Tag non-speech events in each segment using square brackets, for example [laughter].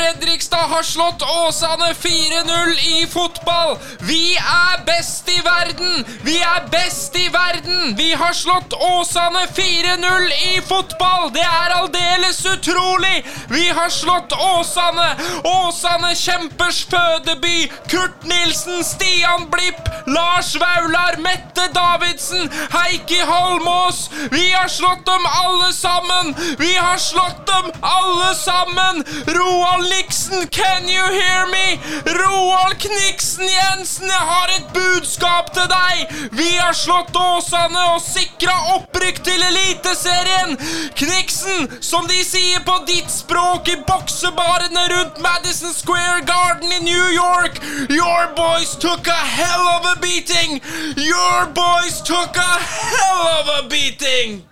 Fredrikstad har slått Åsane 4-0 i fotball! Vi er best i verden! Vi er best i verden! Vi har slått Åsane 4-0 i fotball! Det er aldeles utrolig! Vi har slått Åsane! Åsane kjempers fødeby! Kurt Nilsen, Stian Blipp, Lars Vaular, Mette Davidsen, Heikki Holmås! Vi har slått dem alle sammen! Vi har slått dem alle sammen! Roald Liksen, can you hear me? Roald Kniksen Jensen, jeg har et budskap til deg! Vi har slått Åsane og sikra opprykk til Eliteserien! Kniksen, som de sier på ditt språk i boksebarene rundt Madison Square Garden i New York, your boys took a hell of a beating! Your boys took a hell of a beating!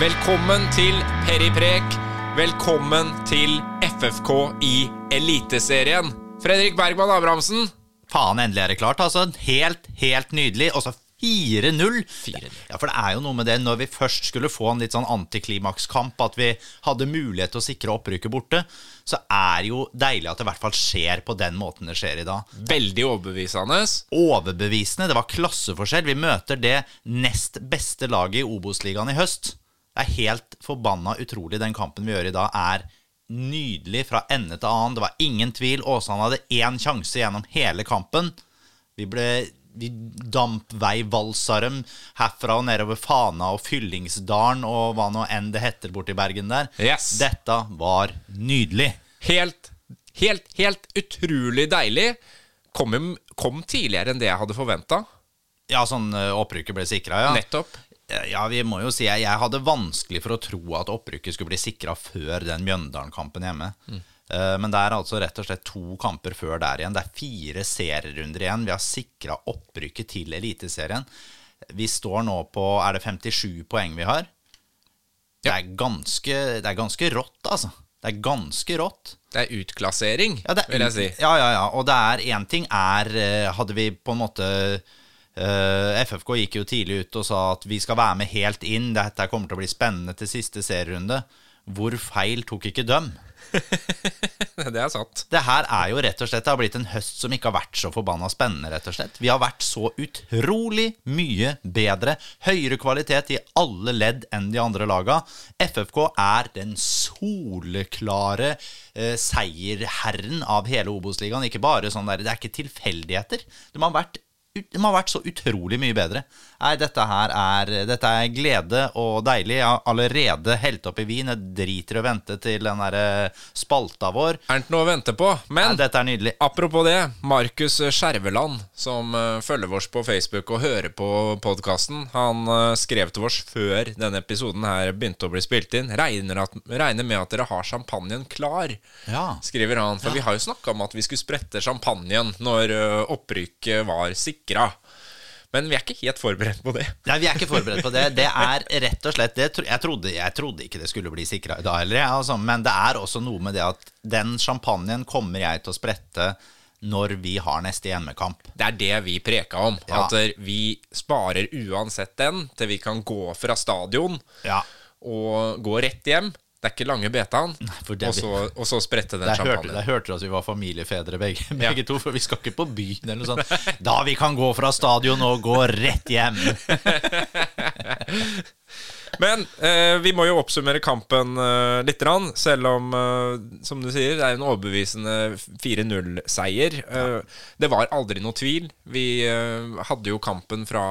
Velkommen til Periprek. Velkommen til FFK i Eliteserien. Fredrik Bergman Abrahamsen. Faen, endelig er det klart. altså. Helt, helt nydelig. Og så 4-0. 4-0. Ja, for det er jo noe med det når vi først skulle få en litt sånn antiklimakskamp, at vi hadde mulighet til å sikre opprykket borte, så er det jo deilig at det i hvert fall skjer på den måten det skjer i dag. Veldig overbevisende. Overbevisende. Det var klasseforskjell. Vi møter det nest beste laget i Obos-ligaen i høst. Det er helt forbanna utrolig. Den kampen vi gjør i dag, er nydelig fra ende til annen. Det var ingen tvil. Åsane hadde én sjanse gjennom hele kampen. Vi ble vi dampveivalsa dem herfra og nedover Fana og Fyllingsdalen og hva nå enn det heter borti Bergen der. Yes. Dette var nydelig. Helt, helt, helt utrolig deilig. Kom, kom tidligere enn det jeg hadde forventa. Ja, sånn eh, opprykket ble sikra, ja. Nettopp. Ja, vi må jo si Jeg jeg hadde vanskelig for å tro at opprykket skulle bli sikra før den Mjøndalen-kampen hjemme. Mm. Men det er altså rett og slett to kamper før der igjen. Det er fire serierunder igjen. Vi har sikra opprykket til Eliteserien. Vi står nå på Er det 57 poeng vi har? Det er ganske, det er ganske rått, altså. Det er ganske rått. Det er utklassering, Ja, det, vil jeg si. Ja, ja, ja. Og det er én ting er eh, Hadde vi på en måte eh, FFK gikk jo tidlig ut og sa at vi skal være med helt inn. Dette kommer til å bli spennende til siste serierunde. Hvor feil tok ikke dem? [laughs] Det er sant. Det her er jo rett og slett Det har blitt en høst som ikke har vært så forbanna spennende, rett og slett. Vi har vært så utrolig mye bedre. Høyere kvalitet i alle ledd enn de andre laga. FFK er den soleklare eh, seierherren av hele Obos-ligaen. Ikke bare sånn der Det er ikke tilfeldigheter. De har vært de har vært så utrolig mye bedre. Nei, dette her er, dette er glede og deilig. Jeg har allerede helt opp i vin. Jeg driter i å vente til den der spalta vår. Er det noe å vente på? Nei, dette er nydelig. apropos det, Markus Skjerveland, som eh, følger oss på Facebook og hører på podkasten, han eh, skrev til oss før denne episoden her begynte å bli spilt inn. Regner, at, regner med at dere har champagnen klar, Ja. skriver han. For vi har jo snakka om at vi skulle sprette champagnen når eh, opprykket var sikra. Men vi er ikke helt forberedt på det. Nei, vi er ikke forberedt på det. Det er rett og slett det, jeg, trodde, jeg trodde ikke det skulle bli sikra i dag heller, altså, men det er også noe med det at den champagnen kommer jeg til å sprette når vi har neste hjemmekamp. Det er det vi preka om. Ja. At vi sparer uansett den til vi kan gå fra stadion Ja. og gå rett hjem. Det er ikke lange betaen. Og så, og så sprette den champagnen. der hørte du at vi var familiefedre begge, Ja. to, for vi skal ikke på byen eller noe sånt. [laughs] Da vi kan gå fra stadion og gå rett hjem. [laughs] Men eh, vi må jo oppsummere kampen eh, litt, rann, selv om, eh, som du sier, det er en overbevisende 4-0-seier. Eh, det var aldri noe tvil. Vi eh, hadde jo kampen fra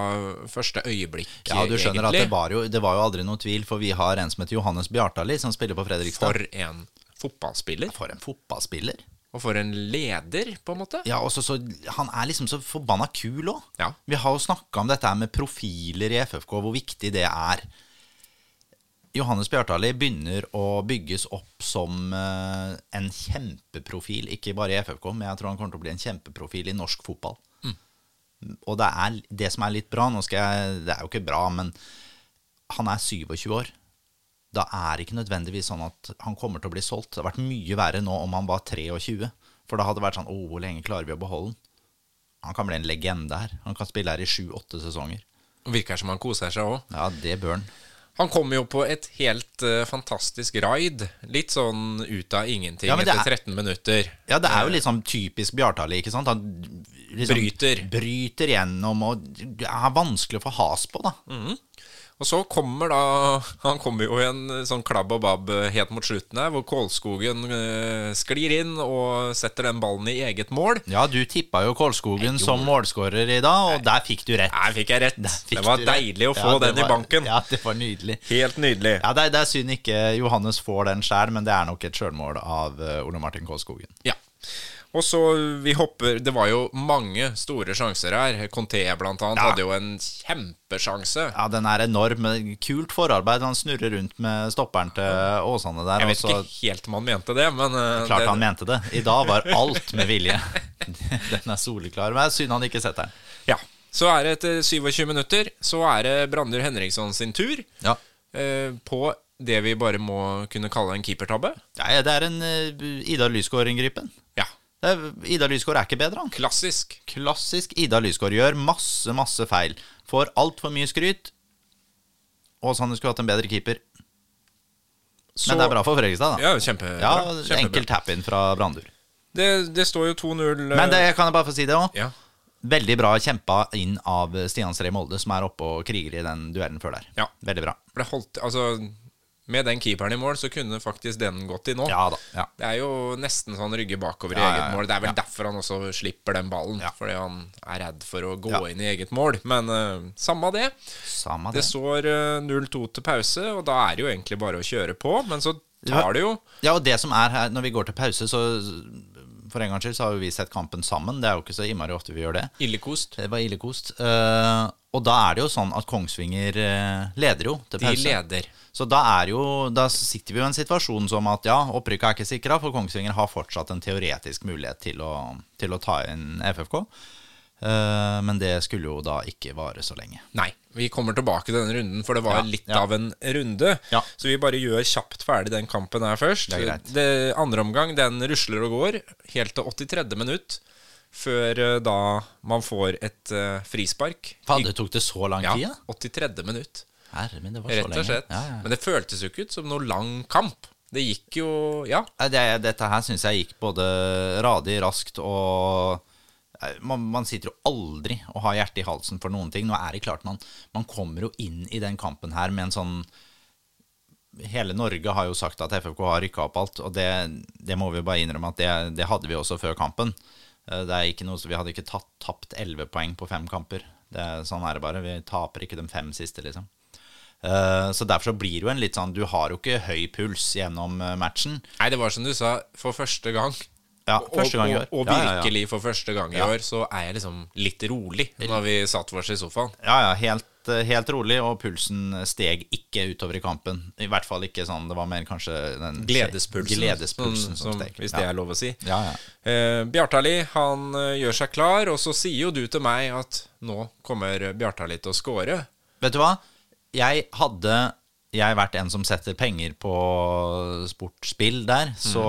første øyeblikk, Ja, du skjønner at det var, jo, det var jo aldri noe tvil, for vi har en som heter Johannes Bjartali, som spiller på Fredrikstad. For en fotballspiller. For en fotballspiller. Og for en leder, på en måte. Ja, også så, Han er liksom så forbanna kul òg. Ja. Vi har jo snakka om dette med profiler i FFK, hvor viktig det er. Johannes Bjartali begynner å bygges opp som eh, en kjempeprofil, ikke bare i FFK, men jeg tror han kommer til å bli en kjempeprofil i norsk fotball. Og det er det som er litt bra Nå skal jeg, Det er jo ikke bra, men han er 27 år. da er det ikke nødvendigvis sånn at han kommer til å bli solgt. Det hadde vært mye verre nå om han var 23. For da hadde det vært sånn Å, hvor lenge klarer vi å beholde han? Han kan bli en legende her. Han kan spille her i sju-åtte sesonger. Virker som han koser seg òg. Ja, det bør han. Han kom jo på et helt uh, fantastisk raid. Litt sånn ut av ingenting Ja, etter er- 13 minutter. Ja, det er jo litt sånn typisk Bjartali, ikke sant? Han liksom Bryter. Bryter gjennom, og det er vanskelig å få has på, da. Og så kommer da Han kommer jo i en sånn klabb og babb helt mot slutten her, hvor Kålskogen eh, sklir inn og setter den ballen i eget mål. Ja, du tippa jo Kålskogen som målskårer i dag, og der fikk du rett. Der fikk jeg rett. Fikk Det var deilig rett. å få ja, den i banken. Ja, det var nydelig. Helt nydelig. Ja, det, det er synd ikke Johannes får den sjæl, men det er nok et sjølmål av eh, Ole Martin Kålskogen. Ja. Og så vi hopper Det var jo mange store sjanser her. Conté blant annet Ja. hadde jo en kjempesjanse. Ja, den er enorm. Kult forarbeid. Han snurrer rundt med stopperen til Åsane der. Jeg vet også... ikke helt om han mente det, men uh, klart det, han mente det. I dag var alt med vilje. [laughs] Den er soleklar. Men synd han ikke setter den. Ja. Så er det etter 27 minutter Så er det Brandur Henriksson sin tur Ja. uh, på det vi bare må kunne kalle en keepertabbe. Ja, det er en uh, Idar Lysgård-inngripen. Ja. Er- Ida Lysgård er ikke bedre, han. Klassisk. Klassisk Ida Lysgård. Gjør masse, masse feil. Får altfor mye skryt. Og sånn du skulle hatt en bedre keeper. Så, Men det er bra for Fredrikstad, da. Ja, kjempebra. Ja, kjempebra. Enkel tap-in fra Brandur. Det, det står jo 2-0 eh, Men det kan jeg bare få si det òg. Ja. Veldig bra kjempa inn av Stian Stree Molde, som er oppe og kriger i den duellen før der. Ja. Veldig bra. Holdt, altså, med den keeperen i mål, så kunne faktisk den gått i nå. Ja da. Ja. Det er jo nesten sånn rygge bakover i Ja, eget mål. Det er vel derfor han også slipper den ballen. Fordi han er redd for å gå inn i eget mål. Men uh, samme det. Samme Det det. står uh, 0-2 til pause, og da er det jo egentlig bare å kjøre på. Men så tar det jo Ja, og det som er her, når vi går til pause, så for en gangs skyld så har jo vi sett kampen sammen. Det er jo ikke så innmari ofte vi gjør det. illekost. Det var illekost. Eh, og da er det jo sånn at Kongsvinger eh, leder jo til De leder. Så da, er jo, da sitter vi jo i en situasjon som at ja, opprykket er ikke sikra, for Kongsvinger har fortsatt en teoretisk mulighet til å, til å ta inn FFK. Uh, men det skulle jo da ikke vare så lenge. Nei, vi kommer tilbake til denne runden, for det var Ja, litt ja. av en runde. Ja. Så vi bare gjør kjapt ferdig den kampen her først. Det er greit. Det andre omgang, den rusler og går helt til 83. minutt. Før eh, da man får et uh, frispark. Fader, tok det så lang tid? Ja, 83. minutt. Herre min, det var så Rett og slett. Ja, ja. Men det føltes jo ikke ut som noe lang kamp. Det gikk jo Ja. Det, dette her syns jeg gikk både radig, raskt og man, man sitter jo aldri og har hjertet i halsen for noen ting. Nå er det klart man, man kommer jo inn i den kampen her med en sånn Hele Norge har jo sagt at FFK har rykka opp alt, og det, det må vi bare innrømme at det, det hadde vi også før kampen. Eh, Det er ikke noe, så Vi hadde ikke tatt, tapt elleve poeng på fem kamper. Det, sånn er det bare. Vi taper ikke de fem siste, liksom. Eh, Så derfor så blir det jo en litt sånn Du har jo ikke høy puls gjennom eh, matchen. Nei, det var som du sa, for første gang. Ja, Og- første gang i og, år. og ja, ja. virkelig for første gang i år så er jeg liksom litt rolig når vi satt oss i sofaen. Ja, ja, helt, eh, helt rolig, og pulsen steg ikke utover i kampen. I hvert fall ikke sånn, det var mer kanskje den Gledespulsen, gledespulsen som, som, steg. hvis det er lov å si. Ja, ja. Eh, Bjartali han eh, gjør seg klar, og så sier jo du til meg at nå kommer Bjartali til å score. Vet du hva? Jeg hadde jeg vært en som setter penger på sportsspill der, så,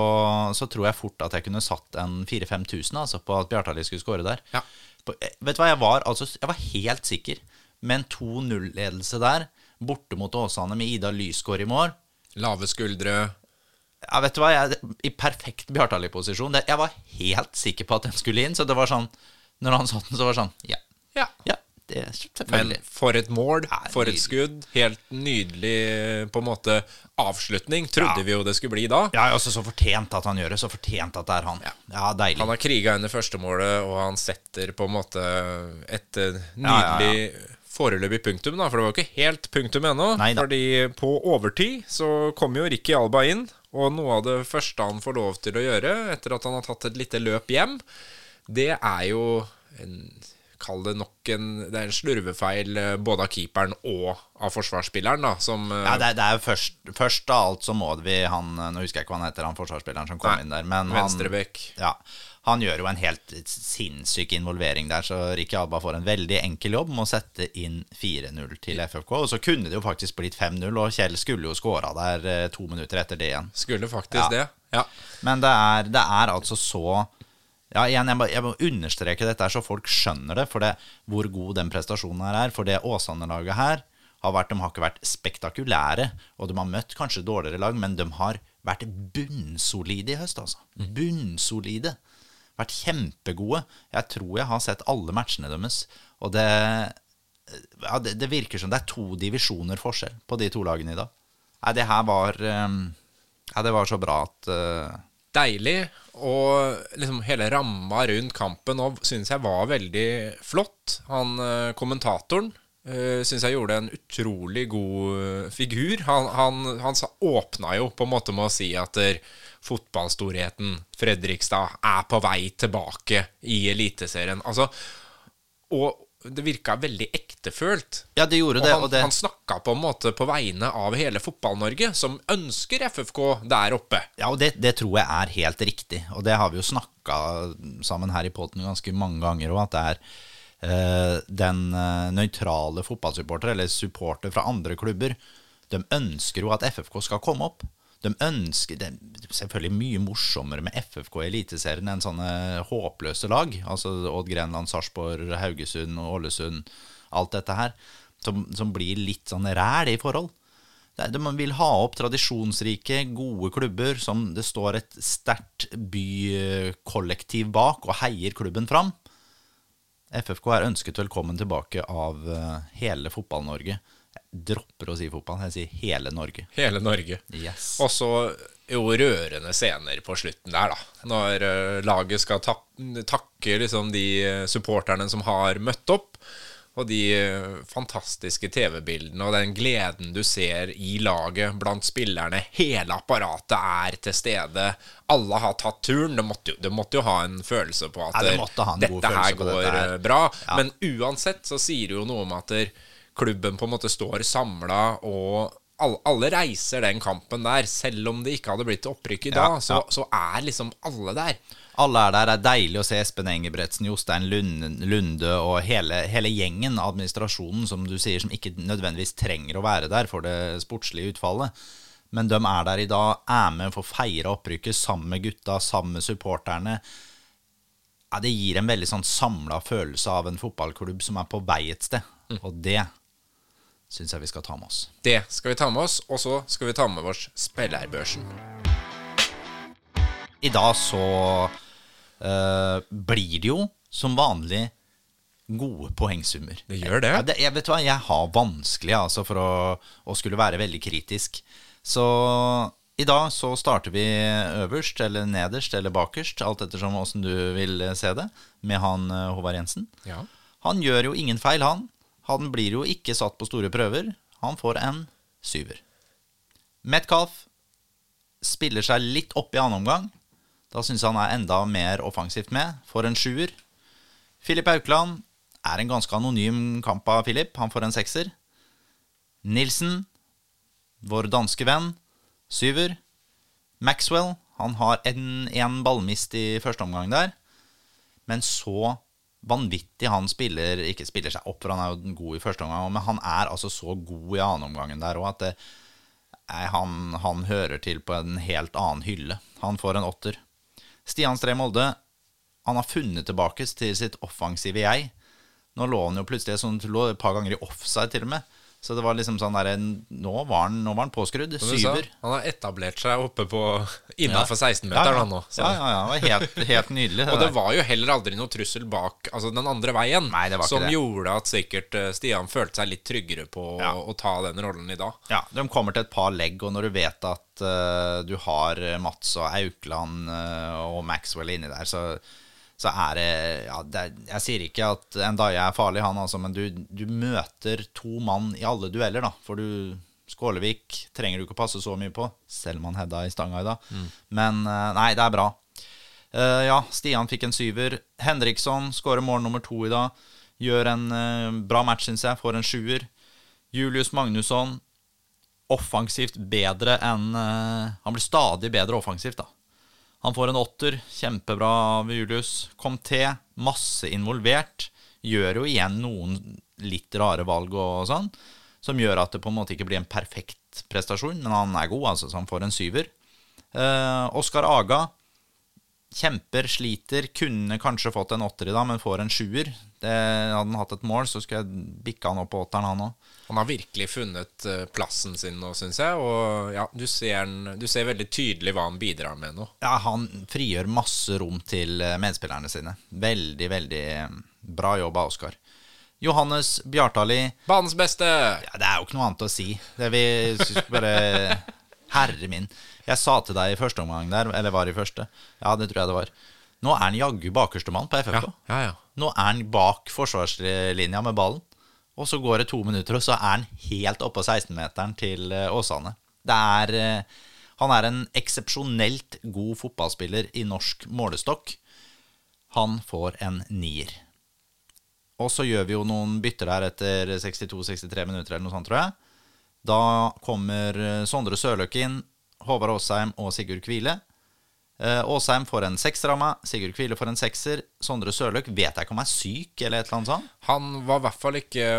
så tror jeg fort at jeg kunne satt en 4000-5000 altså, på at Bjartali skulle score der. Ja. På, eh, vet du hva, jeg var, altså, jeg var helt sikker. Med en 2-0-ledelse der, borte mot Åsane med Ida Lysgård i mål Lave skuldre. Ja, vet du hva, jeg, I perfekt Bjartali-posisjon. Jeg var helt sikker på at den skulle inn. Så det var sånn Når han satt den, så var det sånn Ja, Ja. ja det er Men selvfølgelig. for et mål, Ja, for et skudd. Helt nydelig på en måte avslutning, trodde Ja. vi jo det skulle bli da. Ja, også Så fortjent at han gjør det. Så fortjent at det er han. Ja, deilig. Han har kriga inn det første målet, og han setter på en måte et eh, nydelig foreløpig punktum, da. For det var jo ikke helt punktum ennå. Fordi på overtid så kom jo Ricky Alba inn, og noe av det første han får lov til å gjøre etter at han har tatt et lite løp hjem, det er jo en Kall det nok en Det er en slurvefeil eh, både av keeperen og av forsvarsspilleren, da, som eh, Ja, det, er- det er først, først av alt så må vi han Nå husker jeg ikke hva han heter, han forsvarsspilleren som kom Nei, inn der. Men Venstrebekk. ja, han gjør jo en helt sinnssyk involvering der, så Ricky Alba får en veldig enkel jobb med å sette inn 4-0 til FFK. Og så kunne det jo faktisk blitt 5-0, og Kjell skulle jo skåra der eh, to minutter etter det igjen. Skulle faktisk Ja. det. Ja. Men det er, det er altså så Ja, igjen, jeg må, jeg må understreke dette så folk skjønner det, for det, hvor god den prestasjonen her er. For det Åsane-laget her har vært, de har ikke vært spektakulære, og de har møtt kanskje dårligere lag, men de har vært bunnsolide i høst, altså. Bunnsolide. Vært kjempegode. Jeg tror jeg har sett alle matchene deres, og det ja, det, det virker som det er to divisjoner forskjell på de to lagene i dag. Nei, det her var eh, Ja, det var så bra at uh... Deilig. Og liksom hele ramma rundt kampen òg syns jeg var veldig flott. Han eh, kommentatoren uh, syns jeg gjorde en utrolig god eh, figur. Han, han, han sa, åpna jo på en måte med å si at der, fotballstorheten Fredrikstad er på vei tilbake i Eliteserien. Altså, og det virka veldig ektefølt. Ja, det gjorde Og det. han, Og det han snakka på en måte på vegne av hele Fotball-Norge, som ønsker FFK der oppe. Ja, og det, det tror jeg er helt riktig. Og det har vi jo snakka sammen her i poden ganske mange ganger òg, at det er eh, den uh, nøytrale fotballsupporter, eller supporter fra andre klubber, de ønsker jo at FFK skal komme opp. De ønsker, Det er selvfølgelig mye morsommere med FFK i Eliteserien enn sånne håpløse lag. Altså Odd Grenland, Sarpsborg, Haugesund Ålesund. Alt dette her. Som, som blir litt sånn ræl i forhold. De vil ha opp tradisjonsrike, gode klubber som det står et sterkt bykollektiv bak og heier klubben fram. FFK er ønsket velkommen tilbake av eh, hele Fotball-Norge. Jeg dropper å si fotball, jeg sier hele Norge. Hele Norge. Yes. Og så jo rørende scener på slutten der, da. Når eh, laget skal tak takke liksom de eh, supporterne som har møtt opp. Og de eh, fantastiske TV-bildene og den gleden du ser i laget blant spillerne. Hele apparatet er til stede. Alle har tatt turen. Det måtte jo, det måtte jo ha en følelse på at Ja, de måtte ha en god dette her går dette her. bra. bra. Men uansett så sier det jo noe om at klubben på en måte står samla, og alle, alle reiser den kampen der. Selv om det ikke hadde blitt opprykk i dag, så, ja. så er liksom alle der. Alle er der. Det er deilig å se Espen Engebretsen, Jostein Lunde, og hele, hele gjengen, administrasjonen, som du sier, som ikke nødvendigvis trenger å være der for det sportslige utfallet. Men de er der i dag, er med for å feire opprykket sammen med gutta, sammen med supporterne. Ja, det gir en veldig sånn samla følelse av en fotballklubb som er på vei et sted. Og det syns jeg vi skal ta med oss. Det skal vi ta med oss, og så skal vi ta med oss spillerbørsen. I dag så uh, blir det jo som vanlig gode poengsummer. Det gjør det. Jeg, jeg, vet hva, jeg har vanskelig altså, for å, å skulle være veldig kritisk. Så i dag så starter vi øverst eller nederst eller bakerst, alt ettersom åssen du vil se det, med han eh, Håvard Jensen. Ja. Han gjør jo ingen feil, han. Han blir jo ikke satt på store prøver. Han får en syver. Metcalf spiller seg litt opp i annen omgang. Da syns han er enda mer offensivt med. Får en sjuer. Filip Aukland er en ganske anonym kamp av Filip. Han får en sekser. Nilsen, vår danske venn, syver. Maxwell, han har en, en ballmist i første omgang der. Men så vanvittig han spiller Ikke spiller seg opp, for han er jo god i første omgang, men han er altså så god i annen omgangen der òg at det, nei, han, han hører til på en helt annen hylle. Han får en åtter. Stian Stree Molde han har funnet tilbake til sitt offensive jeg. Nå lå han jo plutselig sånn, et par ganger i offside, til og med. Så det var liksom sånn der, Nå var han, nå var han påskrudd. Syver. han har etablert seg oppe på innafor Ja. 16-meteren, han nå. så- Ja, ja, ja. Det var helt, helt nydelig. Og det var jo heller aldri noe trussel bak altså den andre veien, Nei, det var ikke som det. gjorde at sikkert eh, Stian følte seg litt tryggere på Ja. å, å ta den rollen i dag. Ja, de kommer til et par legg, og når du vet at uh, du har Mats og Aukland uh, og Maxwell inni der, så, så er det, ja, det er, Jeg sier ikke at Ndaye er farlig, han altså, men du, du møter to mann i alle dueller, da. For du Skålevik trenger du ikke å passe så mye på, selv om han hedda i stanga i dag. Men eh, nei, det er bra. Uh, ja, Stian fikk en syver. Henriksson skårer mål nummer to i dag. Gjør en uh, bra match, syns jeg. Får en sjuer. Julius Magnusson offensivt bedre enn uh, Han blir stadig bedre offensivt, da. Han får en åtter. Kjempebra av Julius. Til. Masse involvert. Gjør jo igjen noen litt rare valg og sånn, som gjør at det på en måte ikke blir en perfekt prestasjon, men han er god, altså, så han får en syver. Eh, Oskar Aga kjemper, sliter. Kunne kanskje fått en åtter i dag, men får en sjuer. Det, hadde han hatt et mål, så skulle jeg bikka han opp på åtteren, han òg. Han har virkelig funnet eh, plassen sin nå, syns jeg. Og ja, du ser, du ser veldig tydelig hva han bidrar med nå. Ja, han frigjør masse rom til eh, medspillerne sine. Veldig, veldig eh, bra jobb av Oskar. Johannes Bjartali Banens beste! ja, Det er jo ikke noe annet å si. Det vi bare [laughs] Herre min. Jeg sa til deg i første omgang der, eller var i første Ja, det tror jeg det var. Nå er han jaggu bakerstemann på FFK. ja, ja. Nå er han bak forsvarslinja med ballen. Og så går det to minutter, og så er han helt oppå 16-meteren til eh, Åsane. Det er eh, Han er en eksepsjonelt god fotballspiller i norsk målestokk. Han får en nier. Og så gjør vi jo noen bytter der etter 62-63 minutter eller noe sånt, tror jeg. Da kommer eh, Sondre Sørløk inn, Håvard Aasheim og Sigurd Kvile. Eh, Aasheim får en sekser av meg, Sigurd Kvile får en sekser. Sondre Sørløk vet jeg ikke om er syk eller et eller annet sånt. Han var i hvert fall ikke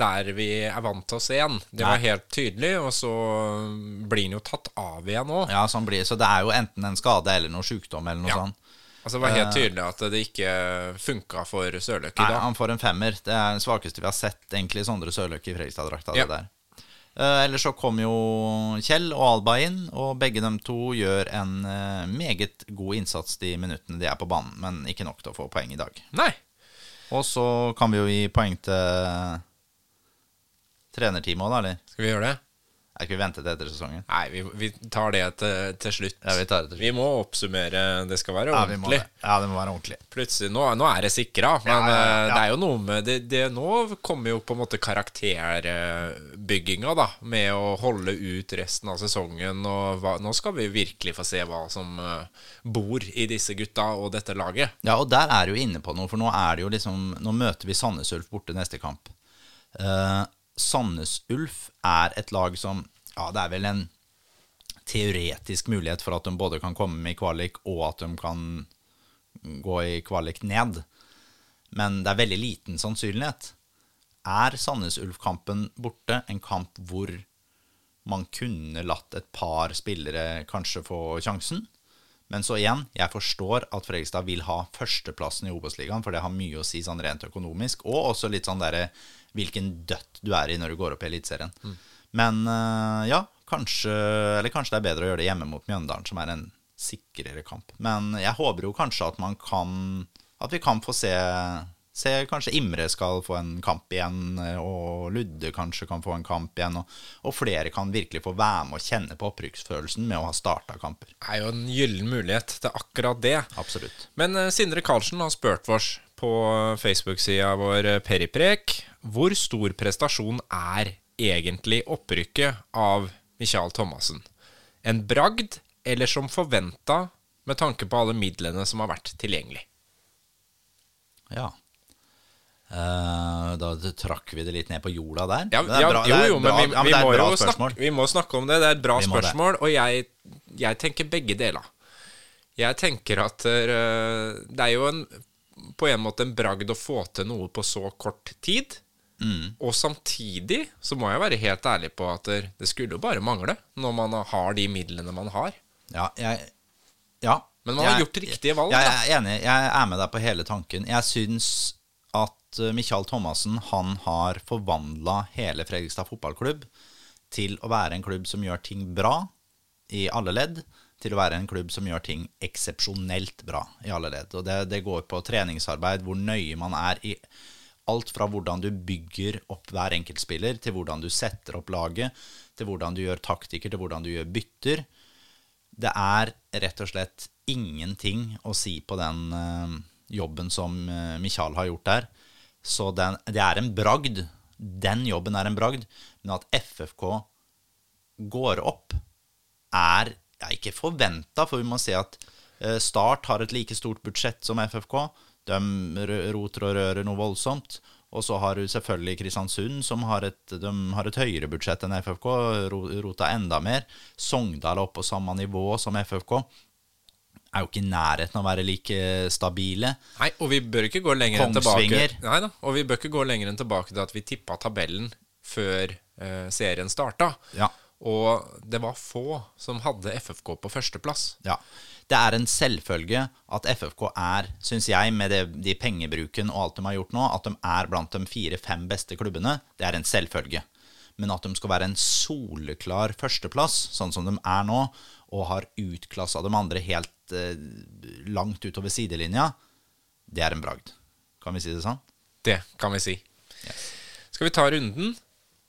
der vi er vant til å se han. Det var Nei. helt tydelig, og så blir han jo tatt av igjen nå. Ja, sånn blir, så det er jo enten en skade eller noe sykdom eller noe Ja. sånt. Altså Det var helt tydelig at det ikke funka for Sørløk i dag. Nei, han får en femmer. Det er den svakeste vi har sett, egentlig, Sondre Sørløk i Fredrikstad-drakta. Ja. det der. Eh, ellers så kom jo Kjell og Alba inn, og begge dem to gjør en eh, meget god innsats de minuttene de er på banen, men ikke nok til å få poeng i dag. Nei. Og så kan vi jo gi poeng til trenerteamet òg, da, eller? Skal vi gjøre det? Er ikke vi ventet etter sesongen? Nei, vi, vi tar det til, til slutt. Ja, vi tar det til slutt. Vi må oppsummere. Det skal være Ja, må ordentlig. det. Ja, det må være ordentlig. Plutselig, nå, nå er det sikra, men Ja, ja, ja, eh, det er jo noe med det, det Nå kommer jo på en måte karakterbygginga, da, med å holde ut resten av sesongen. Og hva, nå skal vi virkelig få se hva som eh, bor i disse gutta og dette laget. Ja, og der er du inne på noe, for nå er det jo liksom Nå møter vi Sandnes Ulf borte neste kamp. Eh, Sandnes Ulf er et lag som Ja, det er vel en teoretisk mulighet for at de både kan komme i kvalik, og at de kan gå i kvalik ned. Men det er veldig liten sannsynlighet. Er Sandnes Ulf-kampen borte en kamp hvor man kunne latt et par spillere kanskje få sjansen? Men så igjen, jeg forstår at Fredrikstad vil ha førsteplassen i Obos-ligaen, for det har mye å si sånn rent økonomisk, og også litt sånn derre hvilken dødt du er i når du går opp i Eliteserien. Men øh, ja, kanskje, eller kanskje det er bedre å gjøre det hjemme mot Mjøndalen, som er en sikrere kamp. Men jeg håper jo kanskje at man kan At vi kan få se Se kanskje Imre skal få en kamp igjen, og Ludde kanskje kan få en kamp igjen. Og, og flere kan virkelig få være med og kjenne på opprykksfølelsen med å ha starta kamper. Det er jo en gyllen mulighet til akkurat det. Absolutt. Men uh, Sindre Karlsen har spurt oss på Facebook-sida vår eh, Periprek hvor stor prestasjon er egentlig opprykket av Michael Thomassen. En bragd, eller som forventa med tanke på alle midlene som har vært tilgjengelig? Ja. Eh, da trakk vi det litt ned på jorda der. Ja, Det er ja, jo, jo, men vi, ja, må jo snakke, vi må snakke om det. Det er et bra spørsmål, det. og jeg, jeg tenker begge deler. Jeg tenker at eh, det er jo en, på en måte en bragd å få til noe på så kort tid. Mm. Og samtidig så må jeg være helt ærlig på at det skulle jo bare mangle når man har de midlene man har. Ja, jeg, ja. Men man har gjort riktige valg, Jeg, jeg er enig. Jeg er med deg på hele tanken. Jeg syns at eh, Michael Thomassen han har forvandla hele Fredrikstad fotballklubb til å være en klubb som gjør ting bra i alle ledd, til å være en klubb som gjør ting eksepsjonelt bra i alle ledd. Og det, det går på treningsarbeid, hvor nøye man er i alt fra hvordan du bygger opp hver enkeltspiller, til hvordan du setter opp laget, til hvordan du gjør taktikker, til hvordan du gjør bytter. Det er rett og slett ingenting å si på den eh, jobben som uh, Michael har gjort der. Så den, det er en bragd. Den jobben er en bragd. Men at FFK går opp, er ja, ikke forventa, for vi må se at eh, Start har et like stort budsjett som FFK. De roter og rører noe voldsomt. Og så har du selvfølgelig Kristiansund, som har et, har et høyere budsjett enn FFK. ro- Rota enda mer. Sogndal er oppe på samme nivå som FFK. Er jo ikke i nærheten av å være like stabile. Nei, og vi bør ikke gå lenger enn tilbake Nei da, og vi bør ikke gå lenger enn tilbake til at vi tippa tabellen før eh, serien starta. Ja. Og det var få som hadde FFK på førsteplass. Ja. Det er en selvfølge at FFK er, syns jeg, med det, de pengebruken og alt de har gjort nå, at de er blant de fire-fem beste klubbene. Det er en selvfølge. Men at de skal være en soleklar førsteplass, sånn som de er nå, og har utklassa de andre helt eh, langt utover sidelinja, det er en bragd. Kan vi si det sånn? Det kan vi si. Skal vi ta runden?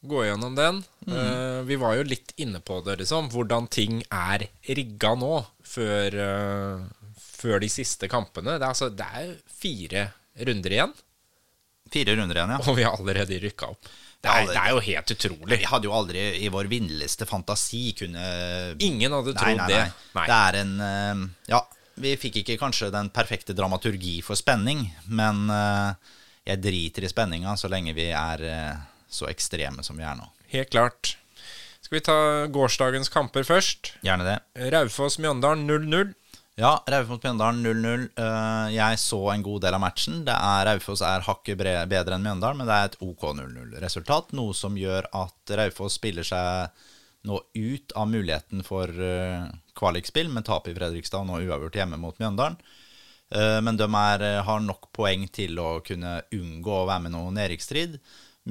Gå gjennom den. Eh, vi var jo litt inne på det, liksom. Hvordan ting er rigga nå, før, uh, før de siste kampene. Det er, altså, det er fire runder igjen, Fire runder igjen, ja. og vi har allerede rykka opp. Det er, det er jo helt utrolig. Vi hadde jo aldri i vår villeste fantasi kunne Ingen hadde trodd nei, det. nei. Nei. Det er en eh, Ja, vi fikk ikke kanskje den perfekte dramaturgi for spenning, men eh, jeg driter i spenninga så lenge vi er eh, så ekstreme som vi er nå. Helt klart. Skal vi ta gårsdagens kamper først? Gjerne det. Raufoss-Mjøndalen 0-0. Ja, Raufoss Mjøndalen 0-0. Eh, jeg så en god del av matchen. Det er Raufoss er hakket bedre enn Mjøndalen, men det er et OK 0-0-resultat. Noe som gjør at Raufoss spiller seg nå ut av muligheten for eh, kvalikspill med tap i Fredrikstad og nå uavgjort hjemme mot Mjøndalen. Eh, men de er, har nok poeng til å kunne unngå å være med noen nedrykksstrid.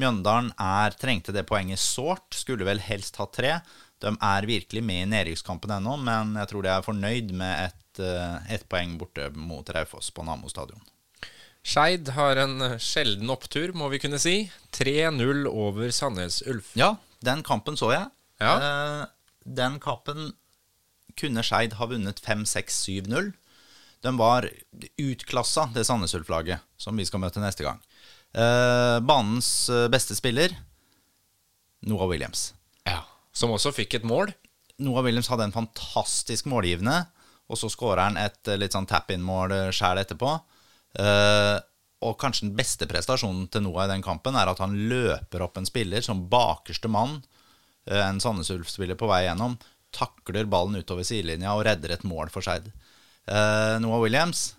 Mjøndalen er, trengte det poenget sårt, skulle vel helst ha tre. De er virkelig med i nedrykkskampen ennå, men jeg tror de er fornøyd med et, ett poeng borte mot Raufoss på Namo stadion. Skeid har en eh, sjelden opptur, må vi kunne si. 3-0 over Sandnes Ulf. Ja, den kampen så jeg. Ja. Eh, den kampen kunne Skeid ha vunnet 5-6-7-0. De var utklassa, det Sandnes Ulf-laget, som vi skal møte neste gang. Eh, banens eh, beste spiller, Noah Williams. Ja. Som også fikk et mål. Noah Williams hadde en fantastisk målgivende, og så skårer han et eh, litt sånn tap-in-mål sjæl etterpå. Eh, og kanskje den beste prestasjonen til Noah i den kampen er at han løper opp en spiller som bakerste mann, eh, en Sandnes Ulf-spiller på vei gjennom, takler ballen utover sidelinja og redder et mål for Skeid. Eh, Noah Williams,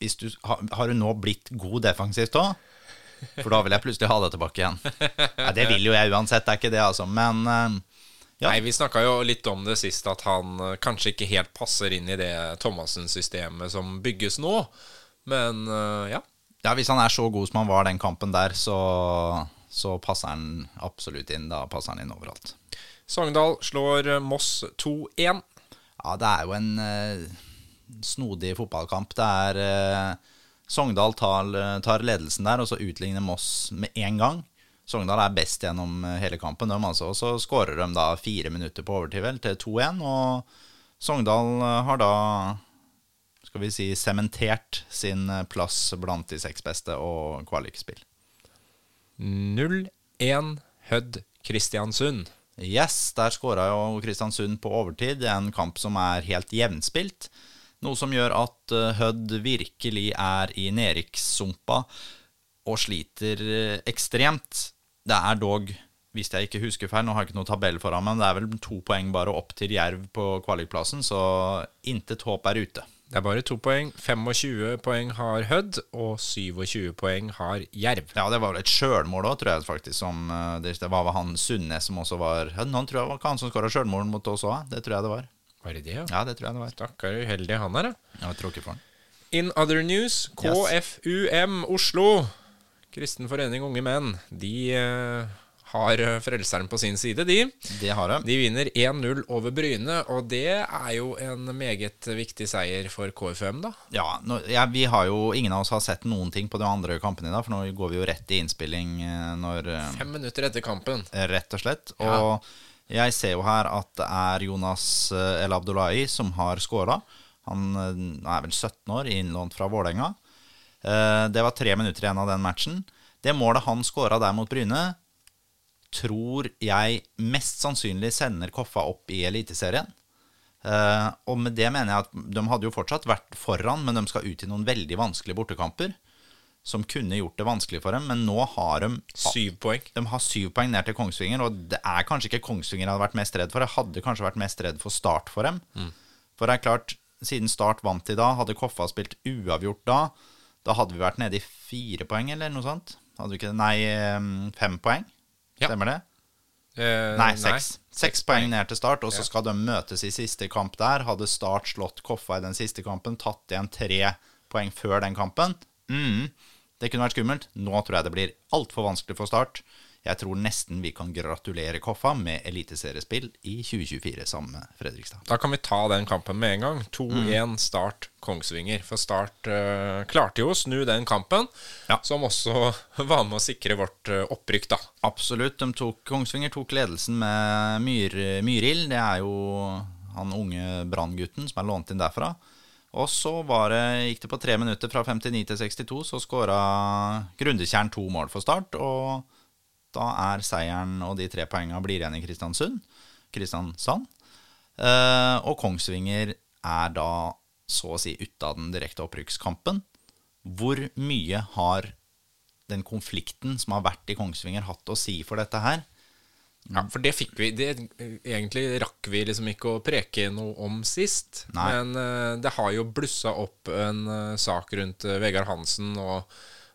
hvis du, har, du nå blitt god defensivt òg? For da vil jeg plutselig ha det tilbake igjen. [laughs] Ja, det vil jo jeg uansett, det er ikke det, altså. Men eh, Ja. Nei, Vi snakka jo litt om det sist, at han eh, kanskje ikke helt passer inn i det Thomassen-systemet som bygges nå. Men eh, ja. Ja, Hvis han er så god som han var den kampen der, så, så passer han absolutt inn. Da passer han inn overalt. Sogndal slår eh, Moss 2-1. Ja, det er jo en eh, snodig fotballkamp. Det er eh, Sogndal tar, tar ledelsen der, og så utligner Moss med en gang. Sogndal er best gjennom eh, hele kampen, de altså. Og så skårer de da fire minutter på overtid vel, til 2-1. Og Sogndal eh, har da skal vi si sementert sin eh, plass blant de seks beste og kvalikspill. 0-1 Hødd Kristiansund. Yes, der skåra jo Kristiansund på overtid. Er en kamp som er helt jevnspilt. Noe som gjør at Hødd virkelig er i nedrykkssumpa og sliter ekstremt. Det er dog, hvis jeg ikke husker feil, nå har jeg ikke noe tabell foran meg, men det er vel to poeng bare opp til Jerv på kvalikplassen, så intet håp er ute. Det er bare to poeng. 25 poeng har Hødd, og 27 poeng har Jerv. Ja, det var vel et sjølmål òg, tror jeg faktisk. Som, eh, det var vel han Sundnes som også var Hødd. Han tror jeg var ikke han som skåra sjølmål mot oss òg, det tror jeg det var. Var det det, ja? Ja, det tror jeg det var. Stakkar uheldig han her, da. Jeg tror ikke for han. In other news, KFUM Oslo, Kristen forening unge menn, de eh, har eh, Frelseren på sin side, de. Det har de. De vinner 1-0 over Bryne, og det er jo en meget viktig seier for KFUM, da. Ja, nå, ja, vi har jo Ingen av oss har sett noen ting på de andre kampene i dag, for nå går vi jo rett i innspilling eh, når Fem minutter etter kampen. Rett og slett. Og jeg ser jo her at det er Jonas El Abdullahi som har scora. Han er vel 17 år, innlånt fra Vålerenga. Eh, Det var tre minutter igjen av den matchen. Det målet han skåra der mot Bryne, tror jeg mest sannsynlig sender Koffa opp i Eliteserien. Eh, og med det mener jeg at de hadde jo fortsatt vært foran, men de skal ut i noen veldig vanskelige bortekamper. som kunne gjort det vanskelig for dem, men nå har de Syv poeng. de har syv poeng ned til Kongsvinger, og det er kanskje ikke Kongsvinger jeg hadde vært mest redd for. Jeg hadde kanskje vært mest redd for Start for dem. For det er klart, siden Start vant i dag, hadde Koffa spilt uavgjort da, da hadde vi vært nede i fire poeng, eller noe sånt. Hadde vi ikke Nei, fem poeng. Ja. Stemmer det? Eh, Nei, seks. Seks poeng poeng. ned til Start, og så Ja. skal de møtes i siste kamp der. Hadde Start slått Koffa i den siste kampen, tatt igjen tre poeng før den kampen mm, Det kunne vært skummelt. Nå tror jeg det blir altfor vanskelig for Start. Jeg tror nesten vi kan gratulere Koffa med eliteseriespill i 2024 sammen med Fredrikstad. Da kan vi ta den kampen med en gang. 2-1 Mm. Start Kongsvinger. For Start uh, klarte jo å snu den kampen, Ja. som også [laughs] var med å sikre vårt uh, opprykk, da. Absolutt. Tok, Kongsvinger tok ledelsen med Myr, Myrild. Det er jo han unge branngutten som er lånt inn derfra. Og så var det, gikk det på tre minutter fra 59 til 62, så skåra Grundekjern to mål for Start. Og da er seieren og de tre poengene blir igjen i Kristiansund. Kristiansand. Eh, og Kongsvinger er da så å si ute av den direkte opprykkskampen. Hvor mye har den konflikten som har vært i Kongsvinger, hatt å si for dette her? Ja, for det fikk vi det, Egentlig rakk vi liksom ikke å preke noe om sist. Nei. Men eh, det har jo blussa opp en eh, sak rundt Vegard Hansen, og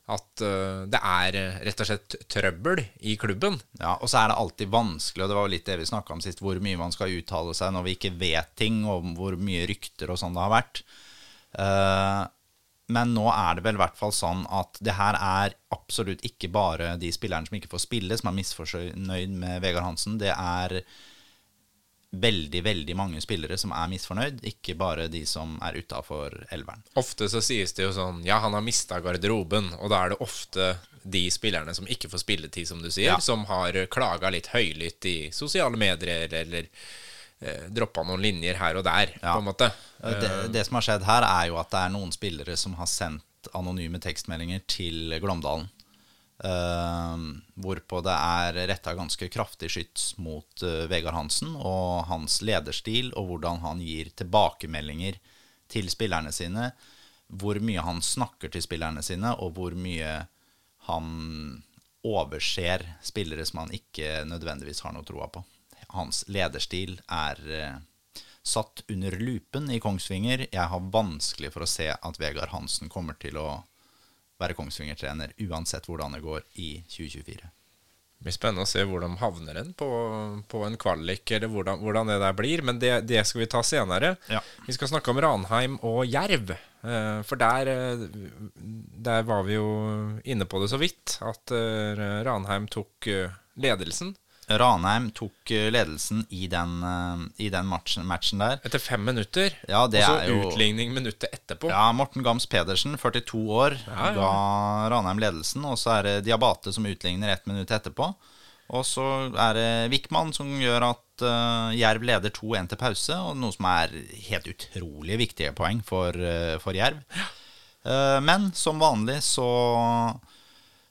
at uh, det er eh, rett og slett trøbbel i klubben. Ja, Og så er det alltid vanskelig, og det var jo litt det vi snakka om sist, hvor mye man skal uttale seg når vi ikke vet ting, og hvor mye rykter og sånn det har vært. Uh, men nå er det vel i hvert fall sånn at det her er absolutt ikke bare de spillerne som ikke får spille, som er misfornøyd med Vegard Hansen. Det er veldig, veldig mange spillere som er misfornøyd, ikke bare de som er utafor elveren. Ofte så sies det jo sånn Ja, han har mista garderoben, og da er det ofte de spillerne som ikke får spilletid, som du sier, Ja. som har klaga litt høylytt i sosiale medier, eller eh, droppa noen linjer her og der, Ja. på en måte. Det, det som har skjedd her, er jo at det er noen spillere som har sendt anonyme tekstmeldinger til Glåmdalen. Eh, hvorpå det er retta ganske kraftig skyts mot eh, Vegard Hansen og hans lederstil, og hvordan han gir tilbakemeldinger til spillerne sine. Hvor mye han snakker til spillerne sine, og hvor mye han overser spillere som han ikke nødvendigvis har noe troa på. Hans lederstil er eh, satt under lupen i Kongsvinger. Jeg har vanskelig for å se at Vegard Hansen kommer til å være Kongsvinger-trener uansett hvordan det går i 2024. Det blir spennende å se hvor de havner hen på, på en kvalik, eller hvordan, hvordan det der blir. Men det, det skal vi ta senere. Ja. Vi skal snakke om Ranheim og Jerv. eh, For der, eh, der var vi jo inne på det så vidt, at eh, Ranheim tok ledelsen Ranheim tok eh, ledelsen i den, eh, i den matchen, matchen der. etter fem minutter. Ja, det og så utligning minuttet etterpå. Ja, Morten Gams Pedersen, 42 år, Ja, ja. ga Ranheim ledelsen. Og så er det Diabate som utligner ett minutt etterpå. Og så er det Wickman som gjør at uh, Jerv leder 2-1 til pause, og noe som er helt utrolig viktige poeng for, uh, for Jerv. Uh, men som vanlig så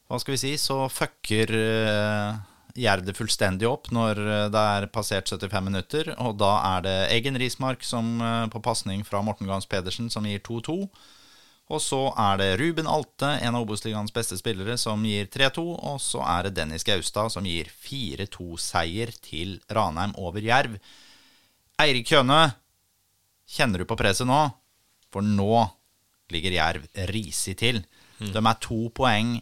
Hva skal vi si? Så fucker uh, Jerv det fullstendig opp når eh, det er passert 75 minutter. Og da er det Eggen Rismark som eh, på pasning fra Morten Gams Pedersen som gir 2-2. Og så er det Ruben Alte, en av Obos-ligaens beste spillere, som gir 3-2. Og så er det Dennis Gaustad som gir 4-2-seier til Ranheim over Jerv. Eirik Kjøne, kjenner du på presset nå? For nå ligger Jerv risig til. De er to poeng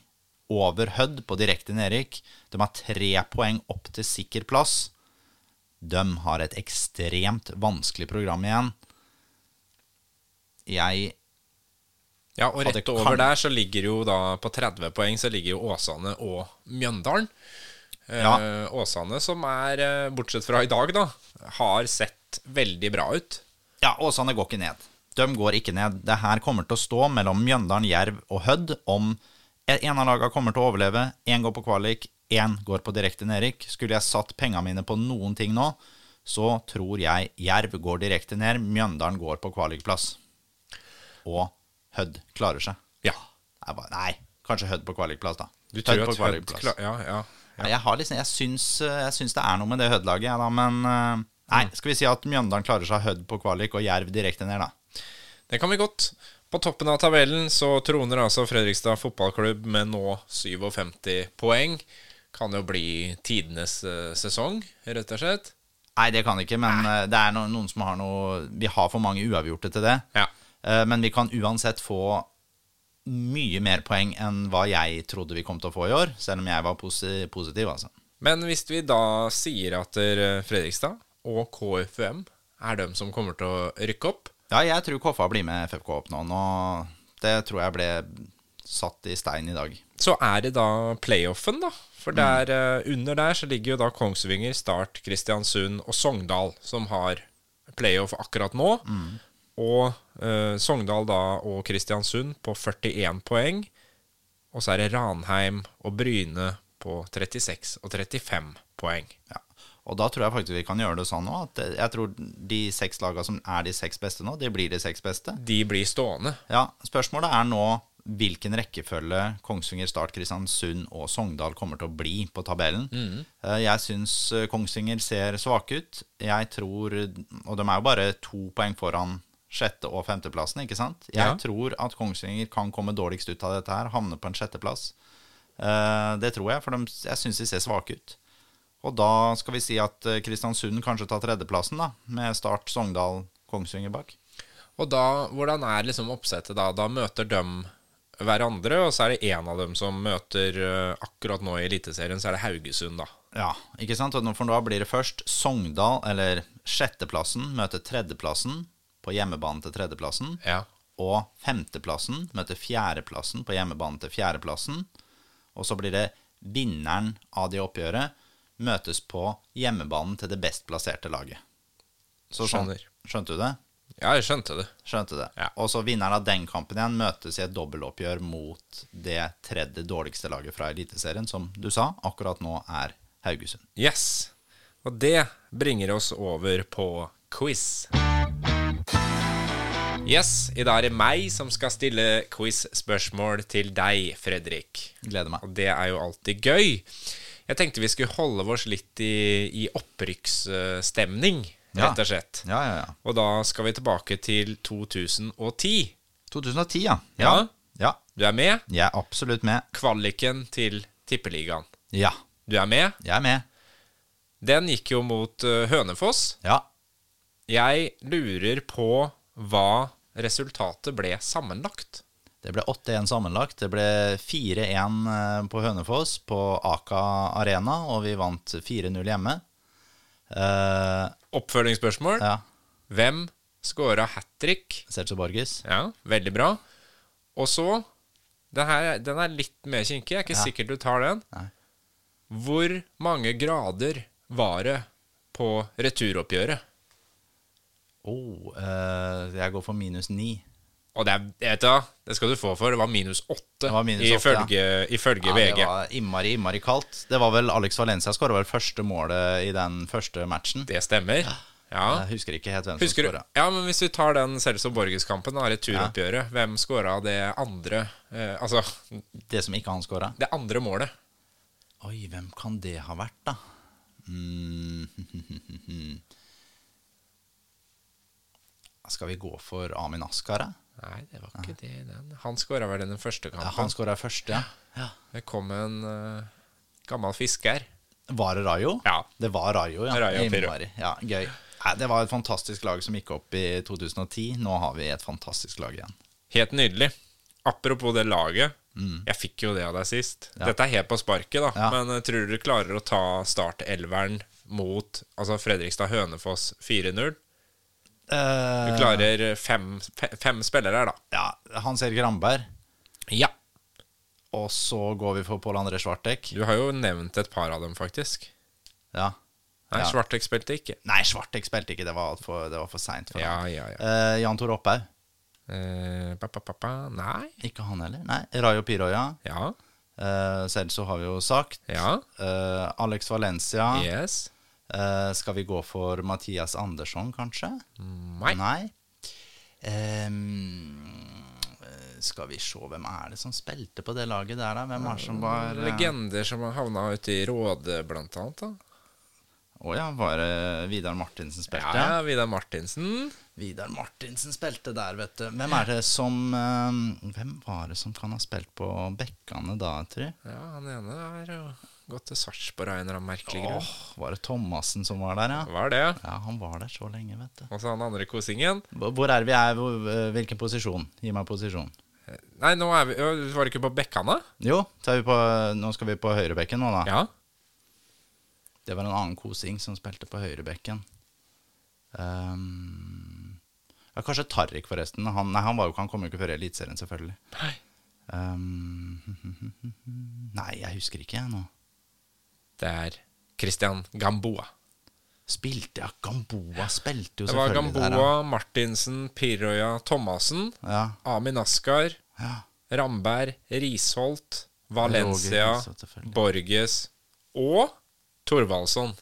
over Hødd på direkte nedrykk. De har tre poeng opp til sikker plass. De har et ekstremt vanskelig program igjen. Jeg Ja, og rett over der så ligger jo da på 30 poeng så ligger jo Åsane og Mjøndalen. Eh, Åsane som er, eh, bortsett fra i dag, da, har sett veldig bra ut. Ja, Åsane går ikke ned. De går ikke ned. Det her kommer til å stå mellom Mjøndalen, Jerv og Hødd om en av lagene kommer til å overleve. Én går på kvalik, én går på direkte nedrykk. Skulle jeg satt pengene mine på noen ting nå, så tror jeg Jerv går direkte ned, Mjøndalen går på kvalikplass. Og Hødd klarer seg. Ja. Bare, nei, kanskje Hødd på kvalikplass, da. Du tror Hødd på Hødd kvalikplass. klar- ja, ja, Ja, jeg, har liksom, jeg, syns, jeg syns det er noe med det Hødd-laget, jeg, da, men eh, Nei, skal vi si at Mjøndalen klarer seg Hødd på kvalik og Jerv direkte ned, da. Det kan vi godt. På toppen av tabellen så troner altså Fredrikstad fotballklubb med nå 57 poeng. Kan jo bli tidenes eh, sesong, rett og slett. Nei, det kan ikke, men Nei. det er noen som har noe Vi har for mange uavgjorte til det. Ja. Eh, Men vi kan uansett få mye mer poeng enn hva jeg trodde vi kom til å få i år, selv om jeg var positiv, altså. Men hvis vi da sier at eh, Fredrikstad og KFUM er dem som kommer til å rykke opp, Ja, jeg tror Koffa blir med FFK opp nå. nå. Det tror jeg ble satt i stein i dag. så er det da playoffen, da. For der, eh, under der så ligger jo da Kongsvinger, Start, Kristiansund og Sogndal, som har playoff akkurat nå. Og eh, Sogndal da og Kristiansund på 41 poeng. Og så er det Ranheim og Bryne på 36 og 35 poeng. Ja. Og da tror jeg faktisk vi kan gjøre det sånn òg, at eh, jeg tror de seks lagene som er de seks beste nå, de blir de seks beste. De blir stående. Ja, Spørsmålet er nå hvilken rekkefølge Kongsvinger, Start, Kristiansund og Sogndal kommer til å bli på tabellen. Mm. Jeg syns eh, Kongsvinger ser svake ut. Jeg tror Og de er jo bare to poeng foran sjette- og femteplassen, ikke sant? Jeg Ja. tror at Kongsvinger kan komme dårligst ut av dette her, havne på en sjetteplass. Eh, Det tror jeg, for de, jeg syns de ser svake ut. Og da skal vi si at eh, Kristiansund kanskje tar tredjeplassen, da, med Start, Sogndal, Kongsvinger bak. Og da, hvordan er liksom oppsettet da? Da møter de hverandre, og så er det én av dem som møter eh, akkurat nå i Eliteserien, så er det Haugesund, da. Ja, ikke sant? For da blir det først Sogndal, eller sjetteplassen, møter tredjeplassen på hjemmebane til tredjeplassen. Ja. Og femteplassen møter fjerdeplassen på hjemmebane til fjerdeplassen. Og så blir det vinneren av det oppgjøret møtes på hjemmebanen til det best plasserte laget. Så sånn, skjønte du det? Ja, jeg skjønte det. Skjønte det. Ja. Og så vinneren av den kampen igjen møtes i et dobbeltoppgjør mot det tredje dårligste laget fra Eliteserien, som du sa, akkurat nå er Haugesund. Yes. Og det bringer oss over på quiz. Yes, i dag er det meg som skal stille quiz-spørsmål til deg, Fredrik. Gleder meg. Og det er jo alltid gøy. Jeg tenkte vi skulle holde oss litt i, i opprykksstemning, rett og slett. Ja, ja, ja. Og da skal vi tilbake til 2010. 2010, ja. Ja. Ja, Du er med? jeg er absolutt med. Kvaliken til Tippeligaen. Ja, Du er med? jeg er med. Den gikk jo mot eh, Hønefoss. Ja. Jeg lurer på hva resultatet ble sammenlagt. Det ble 8-1 sammenlagt. Det ble 4-1 eh, på Hønefoss på Aka Arena, og vi vant 4-0 hjemme. Uh, Oppfølgingsspørsmål. ja, Hvem scora hat trick? Sergio Borges. Ja, veldig bra. Og så den, her, den er litt mer kinkig. Jeg er ikke Ja. sikker du tar den. Nei. Hvor mange grader var det på returoppgjøret? Oh, uh, jeg går for minus 9. Og det, er, vet du, det skal du få for. Det var minus åtte, var minus åtte, ifølge, ifølge Ja, VG. det var innmari, innmari kaldt. Det var vel Alex Valencia skåra vel første målet i den første matchen. Det stemmer. Ja. Jeg husker ikke helt hvem Husker som skåra. Ja, men hvis vi tar den Celso Borges-kampen, returoppgjøret, hvem skåra det andre eh, Altså, Det som ikke han skåra. det andre målet? Oi, hvem kan det ha vært, da? Mm. [laughs] Skal vi gå for Amin Askar. Nei, det var ikke det. Den. Han skåra vel den første kampen. Ja, han skåra først, ja. ja. Det kom en uh, gammel fisker. Var det Rayo? Ja. Det var Rayo, ja. Rayo. Ja, gøy. Nei, det var et fantastisk lag som gikk opp i 2010. Nå har vi et fantastisk lag igjen. Helt nydelig. Apropos det laget. Jeg fikk jo det av deg sist. Mm. Ja. Dette er helt på sparket, da. Ja. Men uh, tror du du klarer å ta startelveren mot altså Fredrikstad Hønefoss 4-0? Du Eh, klarer fem, fem spillere her, da. Ja, Hans Erik Ramberg. Ja. Og så går vi for Pål André Svartek. Du har jo nevnt et par av dem, faktisk. Ja. Nei, Ja. Svartek spilte ikke. Nei, Svartek spilte ikke. Det var for, det var for seint. Ja, ja, ja. Eh, Jan Tor Opphaug. Eh. Nei. Ikke han heller. Nei, Rayo Piroya. Ja. Eh, Celso har vi jo sagt. Ja. Eh, Alex Valencia. Yes. Eh, skal vi gå for Mathias Andersson, kanskje? Nei. Nei. Eh, skal vi se, hvem er det som spilte på det laget der, da? Hvem er det som var eh, Legender som havna ute i Råde, blant annet. da Å ja, var det Vidar Martinsen spilte? Ja, Vidar Martinsen. Vidar Martinsen spilte der, vet du. Hvem er det som Hvem var det som kan ha spilt på bekkene da, tror jeg? Ja, han ene er jo gått til Sarpsborg av en eller annen merkelig grunn. Åh, var det Thomassen som var der, ja? Hva er det? Ja, han var der så lenge, vet du. Og så han andre kosingen. Hvor er vi er? Hvor, eh, hvilken posisjon? Gi meg posisjon. Nei, nå er vi Var det ikke på Bekkane? Jo, så vi på, nå skal vi på høyrebekken nå, da. Ja. Det var en annen kosing som spilte på høyrebekken. Um, ja, kanskje Tariq, forresten. Han, nei, han, var jo, han kom jo ikke før Eliteserien, selvfølgelig. Nei. Um, [laughs] nei, jeg husker ikke, jeg nå. Det er Christian Gamboa. Spilte ja, Gamboa spilte jo Det var selvfølgelig Gamboa, der. ja. Martinsen, Pirøya, Thomassen, Ja, Amin Askar, ja. Ramberg, Risholt, Valencia, Roger Risholt, selvfølgelig. Borges og Thorvaldsson.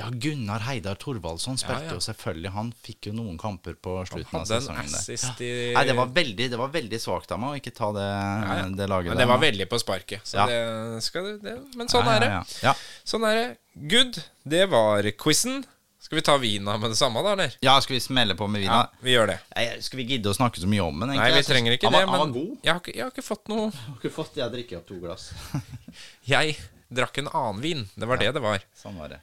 Ja, Gunnar Heidar Thorvaldsson spilte Ja, ja. jo selvfølgelig. Han fikk jo noen kamper på slutten av sesongen. i Nei, det var veldig, det var veldig svakt av meg å ikke ta det, Ja, ja. det laget Men der det var nå. veldig på sparket. Så Ja. det skal du Men sånn Ja, er det. ja, ja. Ja. Sånn er det. Good. Det var quizen. Skal vi ta vina med det samme, da, eller? ja, skal vi smelle på med Ja, vina? vi gjør det. Nei, Skal vi gidde å snakke så mye om den? Nei, vi trenger ikke det, men Han var god. jeg har, ikke, jeg har ikke fått noe Jeg har ikke fått jeg drikker opp to glass. [laughs] Jeg drakk en annen vin. Det var det det var. sånn var det.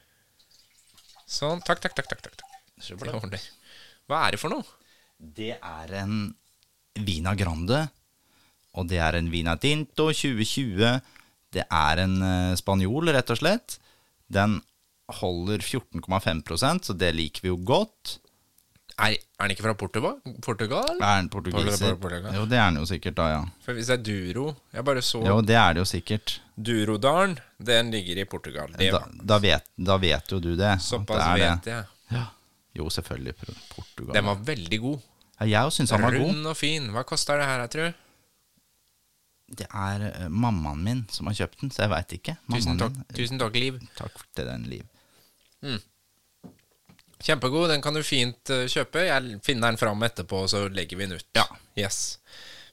Sånn. Takk, takk, takk. takk, takk. Det ordner. Hva er det for noe? Det er en Vina Grande, og det er en Vina Tinto 2020. Det er en eh, spanjol, rett og slett. Den holder 14,5% så det liker vi jo godt. Er, er den ikke fra Portugal? Portugal? Er den portugiser? Portugal. Jo, det er den jo sikkert, da, ja. For hvis det er Duro Jeg bare så Jo, det er det jo sikkert. Durodalen. Den ligger i Portugal. Det, Da, da, vet, da vet jo du det. såpass det vet jeg. Ja. Jo, selvfølgelig. Portugal. Den var veldig god. Ja, jeg syns han var god. Rund og fin. Hva koster det her, jeg tror? Det er eh, mammaen min som har kjøpt den, så jeg veit ikke. Tusen takk, min. tusen takk, Liv. Takk til den, Liv. Kjempegod. Den kan du fint eh, kjøpe. Jeg finner den fram etterpå, så legger vi den ut. Ja. Yes.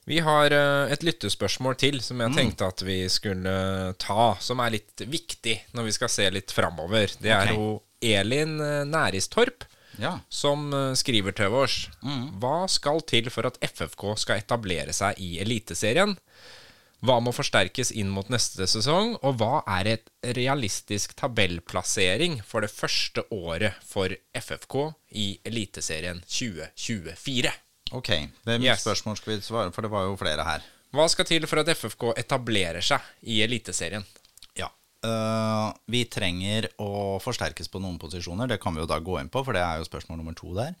Vi har eh, et lyttespørsmål til som Mm. jeg tenkte at vi skulle ta, som er litt viktig når vi skal se litt framover. Det er jo jo Elin eh, Næristorp Ja. som eh, skriver til oss. Mm. Hva skal til for at FFK skal etablere seg i Eliteserien? Hva må forsterkes inn mot neste sesong, og hva er et realistisk tabellplassering for det første året for FFK i Eliteserien 2024? Ok. Hvem Yes. spørsmål skal vi svare? For det var jo flere her. Hva skal til for at FFK etablerer seg i Eliteserien? Ja. Øh, vi trenger å forsterkes på noen posisjoner. Det kan vi jo da gå inn på, for det er jo spørsmål nummer to der.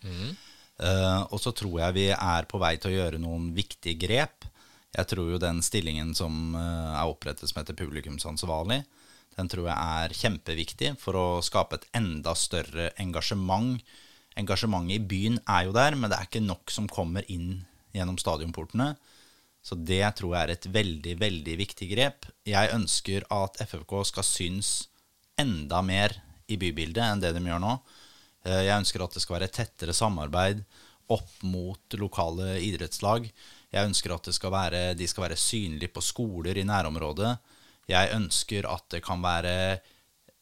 Øh, og så tror jeg vi er på vei til å gjøre noen viktige grep. Jeg tror jo den stillingen som øh, er opprettet som heter publikumsansvarlig, den tror jeg er kjempeviktig for å skape et enda større engasjement. Engasjementet i byen er jo der, men det er ikke nok som kommer inn gjennom stadionportene. Så det tror jeg er et veldig, veldig viktig grep. Jeg ønsker at FFK skal synes enda mer i bybildet enn det de gjør nå. Eh, Jeg ønsker at det skal være tettere samarbeid opp mot lokale idrettslag. Jeg ønsker at skal være, de skal være synlige på skoler i nærområdet. Jeg ønsker at det kan være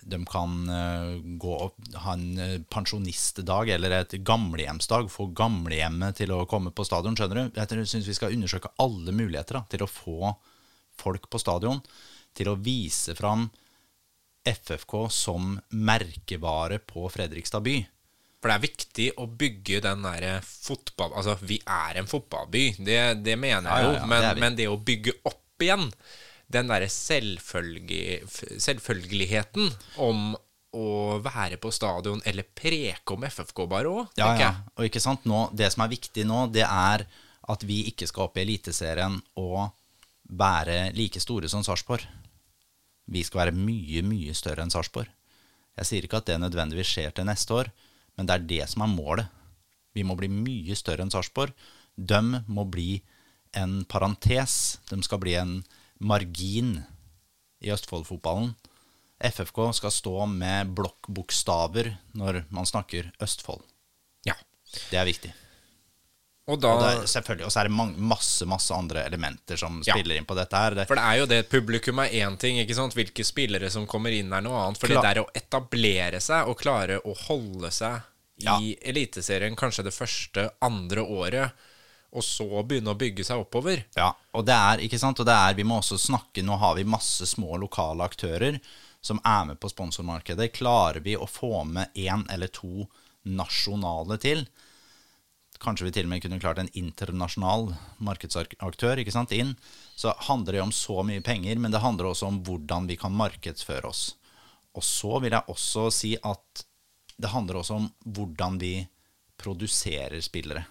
de kan eh, gå og ha en eh, pensjonistdag eller et gamlehjemsdag. Få gamlehjemmet til å komme på stadion. skjønner du? Jeg syns vi skal undersøke alle muligheter da, til å få folk på stadion. Til å vise fram FFK som merkevare på Fredrikstad by. For det er viktig å bygge den derre fotball... Altså, vi er en fotballby, det, det mener jeg jo. ja, ja, men, det men det å bygge opp igjen den derre selvfølgeligheten om å være på stadion eller preke om FFK bare òg, Ja, tenker ja. Og ikke sant, nå, det som er viktig nå, det er at vi ikke skal opp i Eliteserien og være like store som Sarpsborg. Vi skal være mye, mye større enn Sarpsborg. Jeg sier ikke at det nødvendigvis skjer til neste år, men det er det som er målet. Vi må bli mye større enn Sarpsborg. De må bli en parentes. De skal bli en margin i Østfold-fotballen. FFK skal stå med blokkbokstaver når man snakker Østfold. Ja. Det er viktig. Og da Og det selvfølgelig, og så er det masse masse andre elementer som Ja. spiller inn på dette. her. Det, For det er jo det, publikum er én ting, ikke sant? Hvilke spillere som kommer inn er noe annet. For Klar- det der å etablere seg og klare å holde seg i Eliteserien kanskje det første, andre året, og så begynne å bygge seg oppover. Ja, og det er, ikke sant, og det er, vi må også snakke, nå har vi masse små lokale aktører som er med på sponsormarkedet. Klarer vi å få med én eller to nasjonale til? Kanskje vi til og med kunne klart en internasjonal markedsaktør ikke sant, inn. Så handler det om så mye penger, men det handler også om hvordan vi kan markedsføre oss. Og så vil jeg også si at det handler også om hvordan vi produserer spillere.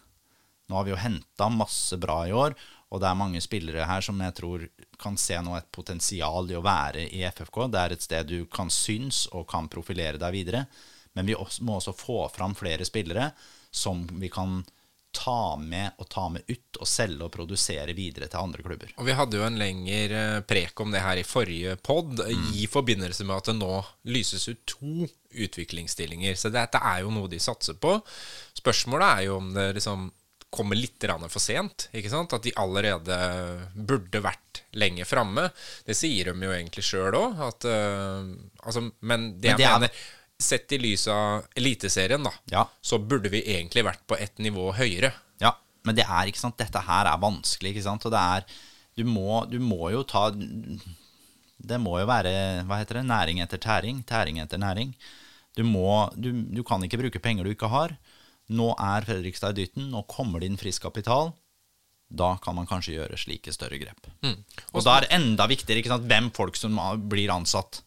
Nå har vi jo henta masse bra i år, og det er mange spillere her som jeg tror kan se nå et potensial i å være i FFK. Det er et sted du kan synes og kan profilere deg videre. Men vi må også få fram flere spillere som vi kan ta med og ta med ut og selge og produsere videre til andre klubber. Og Vi hadde jo en lengre prek om det her i forrige pod, mm. i forbindelse med at det nå lyses ut to utviklingsstillinger. Så dette er jo noe de satser på. Spørsmålet er jo om det liksom kommer litt for sent. ikke sant? At de allerede burde vært lenge framme. Det sier de jo egentlig sjøl òg. Uh, altså, men det, men det mener er... Sett i lys av Eliteserien, da, ja. så burde vi egentlig vært på ett nivå høyere. Ja, men det er ikke sant, dette her er vanskelig. ikke sant? Og det er Du må, du må jo ta Det må jo være hva heter det, næring etter tæring. Tæring etter næring. Du, må, du, du kan ikke bruke penger du ikke har. Nå er Fredrikstad i dytten, nå kommer det inn frisk kapital. Da kan man kanskje gjøre slike større grep. Mm. Og da er det enda viktigere ikke sant, hvem folk som blir ansatt.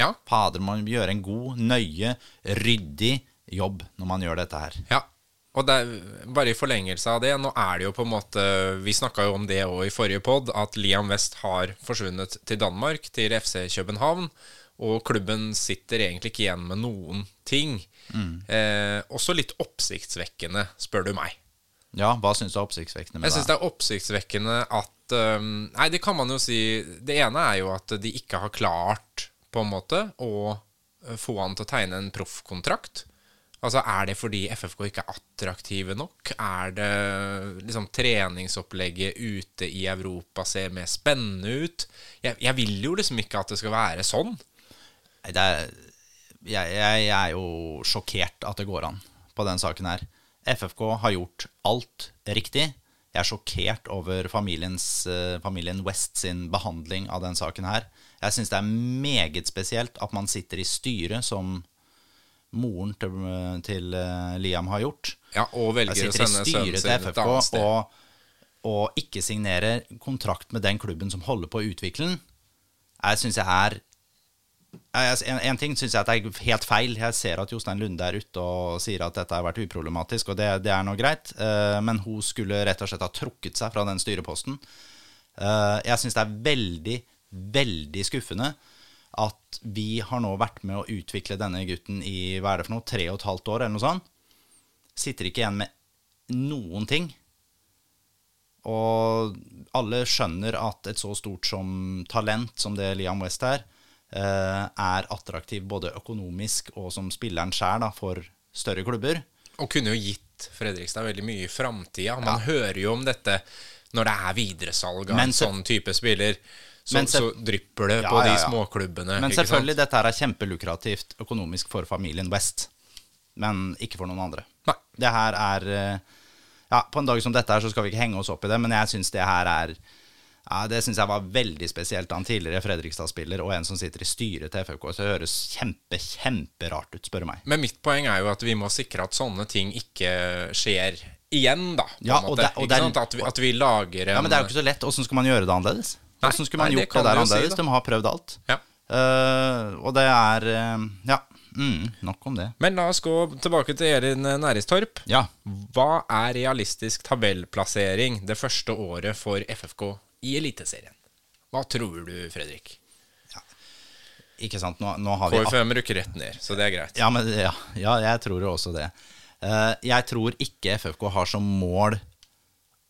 Ja. Fader, man gjøre en god, nøye, ryddig jobb når man gjør dette her. Ja, og det er, bare i forlengelse av det, nå er det jo på en måte Vi snakka jo om det òg i forrige pod, at Liam West har forsvunnet til Danmark, til FC København. Og klubben sitter egentlig ikke igjen med noen ting. Mm. Eh, også litt oppsiktsvekkende, spør du meg. Ja, hva syns du er oppsiktsvekkende med det? Jeg syns det er oppsiktsvekkende at um, Nei, det kan man jo si Det ene er jo at de ikke har klart, på en måte, å eh, få han til å tegne en proffkontrakt. Altså, Er det fordi FFK ikke er attraktive nok? Er det liksom treningsopplegget ute i Europa ser mer spennende ut? Jeg, jeg vil jo liksom ikke at det skal være sånn. Er, jeg, jeg, er jo sjokkert at det går an på den saken her. FFK har gjort alt riktig. Jeg er sjokkert over uh, familien West sin behandling av den saken her. Jeg syns det er meget spesielt at man sitter i styret, som moren til, til uh, Liam har gjort. Ja, Og velger å sende sønnen sin et annet sted. Og, og ikke signerer kontrakt med den klubben som holder på å utvikle den. Jeg syns jeg er en, en, ting syns jeg at er helt feil. Jeg ser at Jostein Lunde er ute og sier at dette har vært uproblematisk, og det, det er nå greit. Uh, men hun skulle rett og slett ha trukket seg fra den styreposten. Uh, jeg syns det er veldig, veldig skuffende at vi har nå vært med å utvikle denne gutten i hva er det for noe, tre og et halvt år, eller noe sånt. Sitter ikke igjen med noen ting. Og alle skjønner at et så stort som talent som det Liam West er, Eh, er attraktiv både økonomisk og som spilleren sjæl for større klubber. Og kunne jo gitt Fredrikstad veldig mye i framtida. Man ja. hører jo om dette når det er videresalg av en sånn type spiller. Så, så, drypper det ja, på de ja, småklubbene. Men selvfølgelig, sant? dette er kjempelukrativt økonomisk for familien West. Men ikke for noen andre. Nei. Det her er eh, Ja, på en dag som dette her så skal vi ikke henge oss opp i det, men jeg syns det her er ja, Det syns jeg var veldig spesielt. Han tidligere Fredrikstad-spiller og en som sitter i styret til FFK. Så det høres kjempe, kjemperart ut, spør du meg. Men mitt poeng er jo at vi må sikre at sånne ting ikke skjer igjen, da. Ja, og det, og det at, vi, at, vi, lager en Ja, Men det er jo ikke så lett. Åssen skal man gjøre det annerledes? Åssen skulle man nei, gjort det, det der annerledes? Si, De har prøvd alt. Ja. Uh, og det er uh, Ja. Mm, nok om det. Men la oss gå tilbake til Erin Næristorp. Ja. Hva er realistisk tabellplassering det første året for FFK i Eliteserien. Hva tror du, Fredrik? Ja. Ikke sant, nå, nå har vi KFM rykker rett ned, så det er greit. Ja, men, ja, ja jeg tror jo også det. Uh, jeg tror ikke FFK har som mål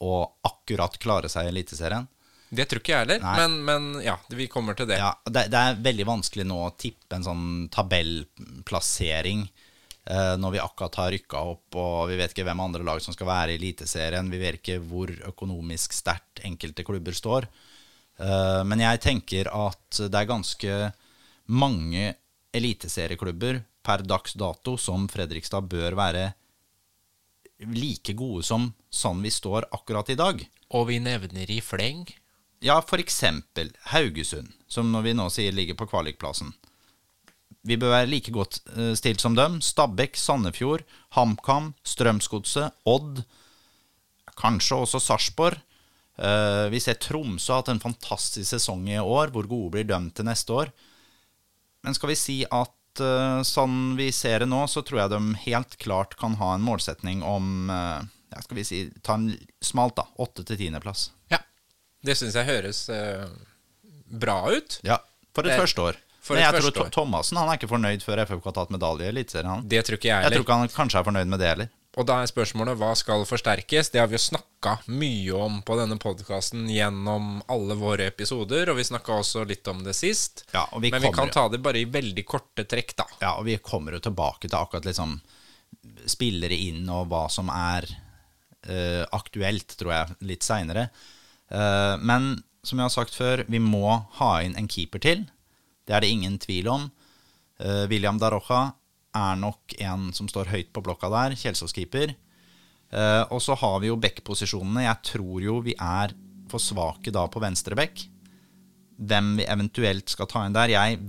å akkurat klare seg i Eliteserien. Det tror ikke jeg heller, men, men, ja, vi kommer til det. Ja, det. det. er veldig vanskelig nå å tippe en sånn tabellplassering uh, når vi akkurat har rykka opp, og vi vet ikke hvem andre lag som skal være i Eliteserien. Vi vet ikke hvor økonomisk sterkt enkelte klubber står. Uh, men jeg tenker at det er ganske mange eliteserieklubber per dags dato som Fredrikstad bør være like gode som sånn vi står akkurat i dag. Og vi nevner i fleng. Ja, eksempel Haugesund, som når vi nå sier ligger på kvalikplassen. Vi bør være like godt eh, stilt som dem. Stabæk, Sandefjord, HamKam, Strømsgodset, Odd. Kanskje også Sarpsborg. Eh, vi ser Tromsø har hatt en fantastisk sesong i år. Hvor gode blir de til neste år? Men skal vi si at eh, sånn vi ser det nå, så tror jeg de helt klart kan ha en målsetning om ja, skal vi si, ta en smalt, da. Åtte- til tiendeplass. Det syns jeg høres uh, bra ut. Ja, for et Det- første år. Men jeg tror år. Thomassen han er ikke fornøyd før FFK har tatt medalje i Eliteserien. Det tror ikke jeg Jeg tror ikke han kanskje er fornøyd med det heller. Og da er spørsmålet hva skal forsterkes? Det har vi jo snakka mye om på denne podkasten gjennom alle våre episoder, og vi snakka også litt om det sist. Ja, vi Men vi kan ta det bare i veldig korte trekk, da. Ja, og vi kommer jo tilbake til akkurat liksom spillere inn og hva som er uh, aktuelt, tror jeg, litt seinere. Men som jeg har sagt før, vi må ha inn en keeper til. Det er det ingen tvil om. Eh, William Darocha er nok en som står høyt på blokka der. Kjelsås-keeper. Eh, og så har vi jo back-posisjonene. Jeg tror jo vi er for svake da på venstre back. Hvem vi eventuelt skal ta inn der. Jeg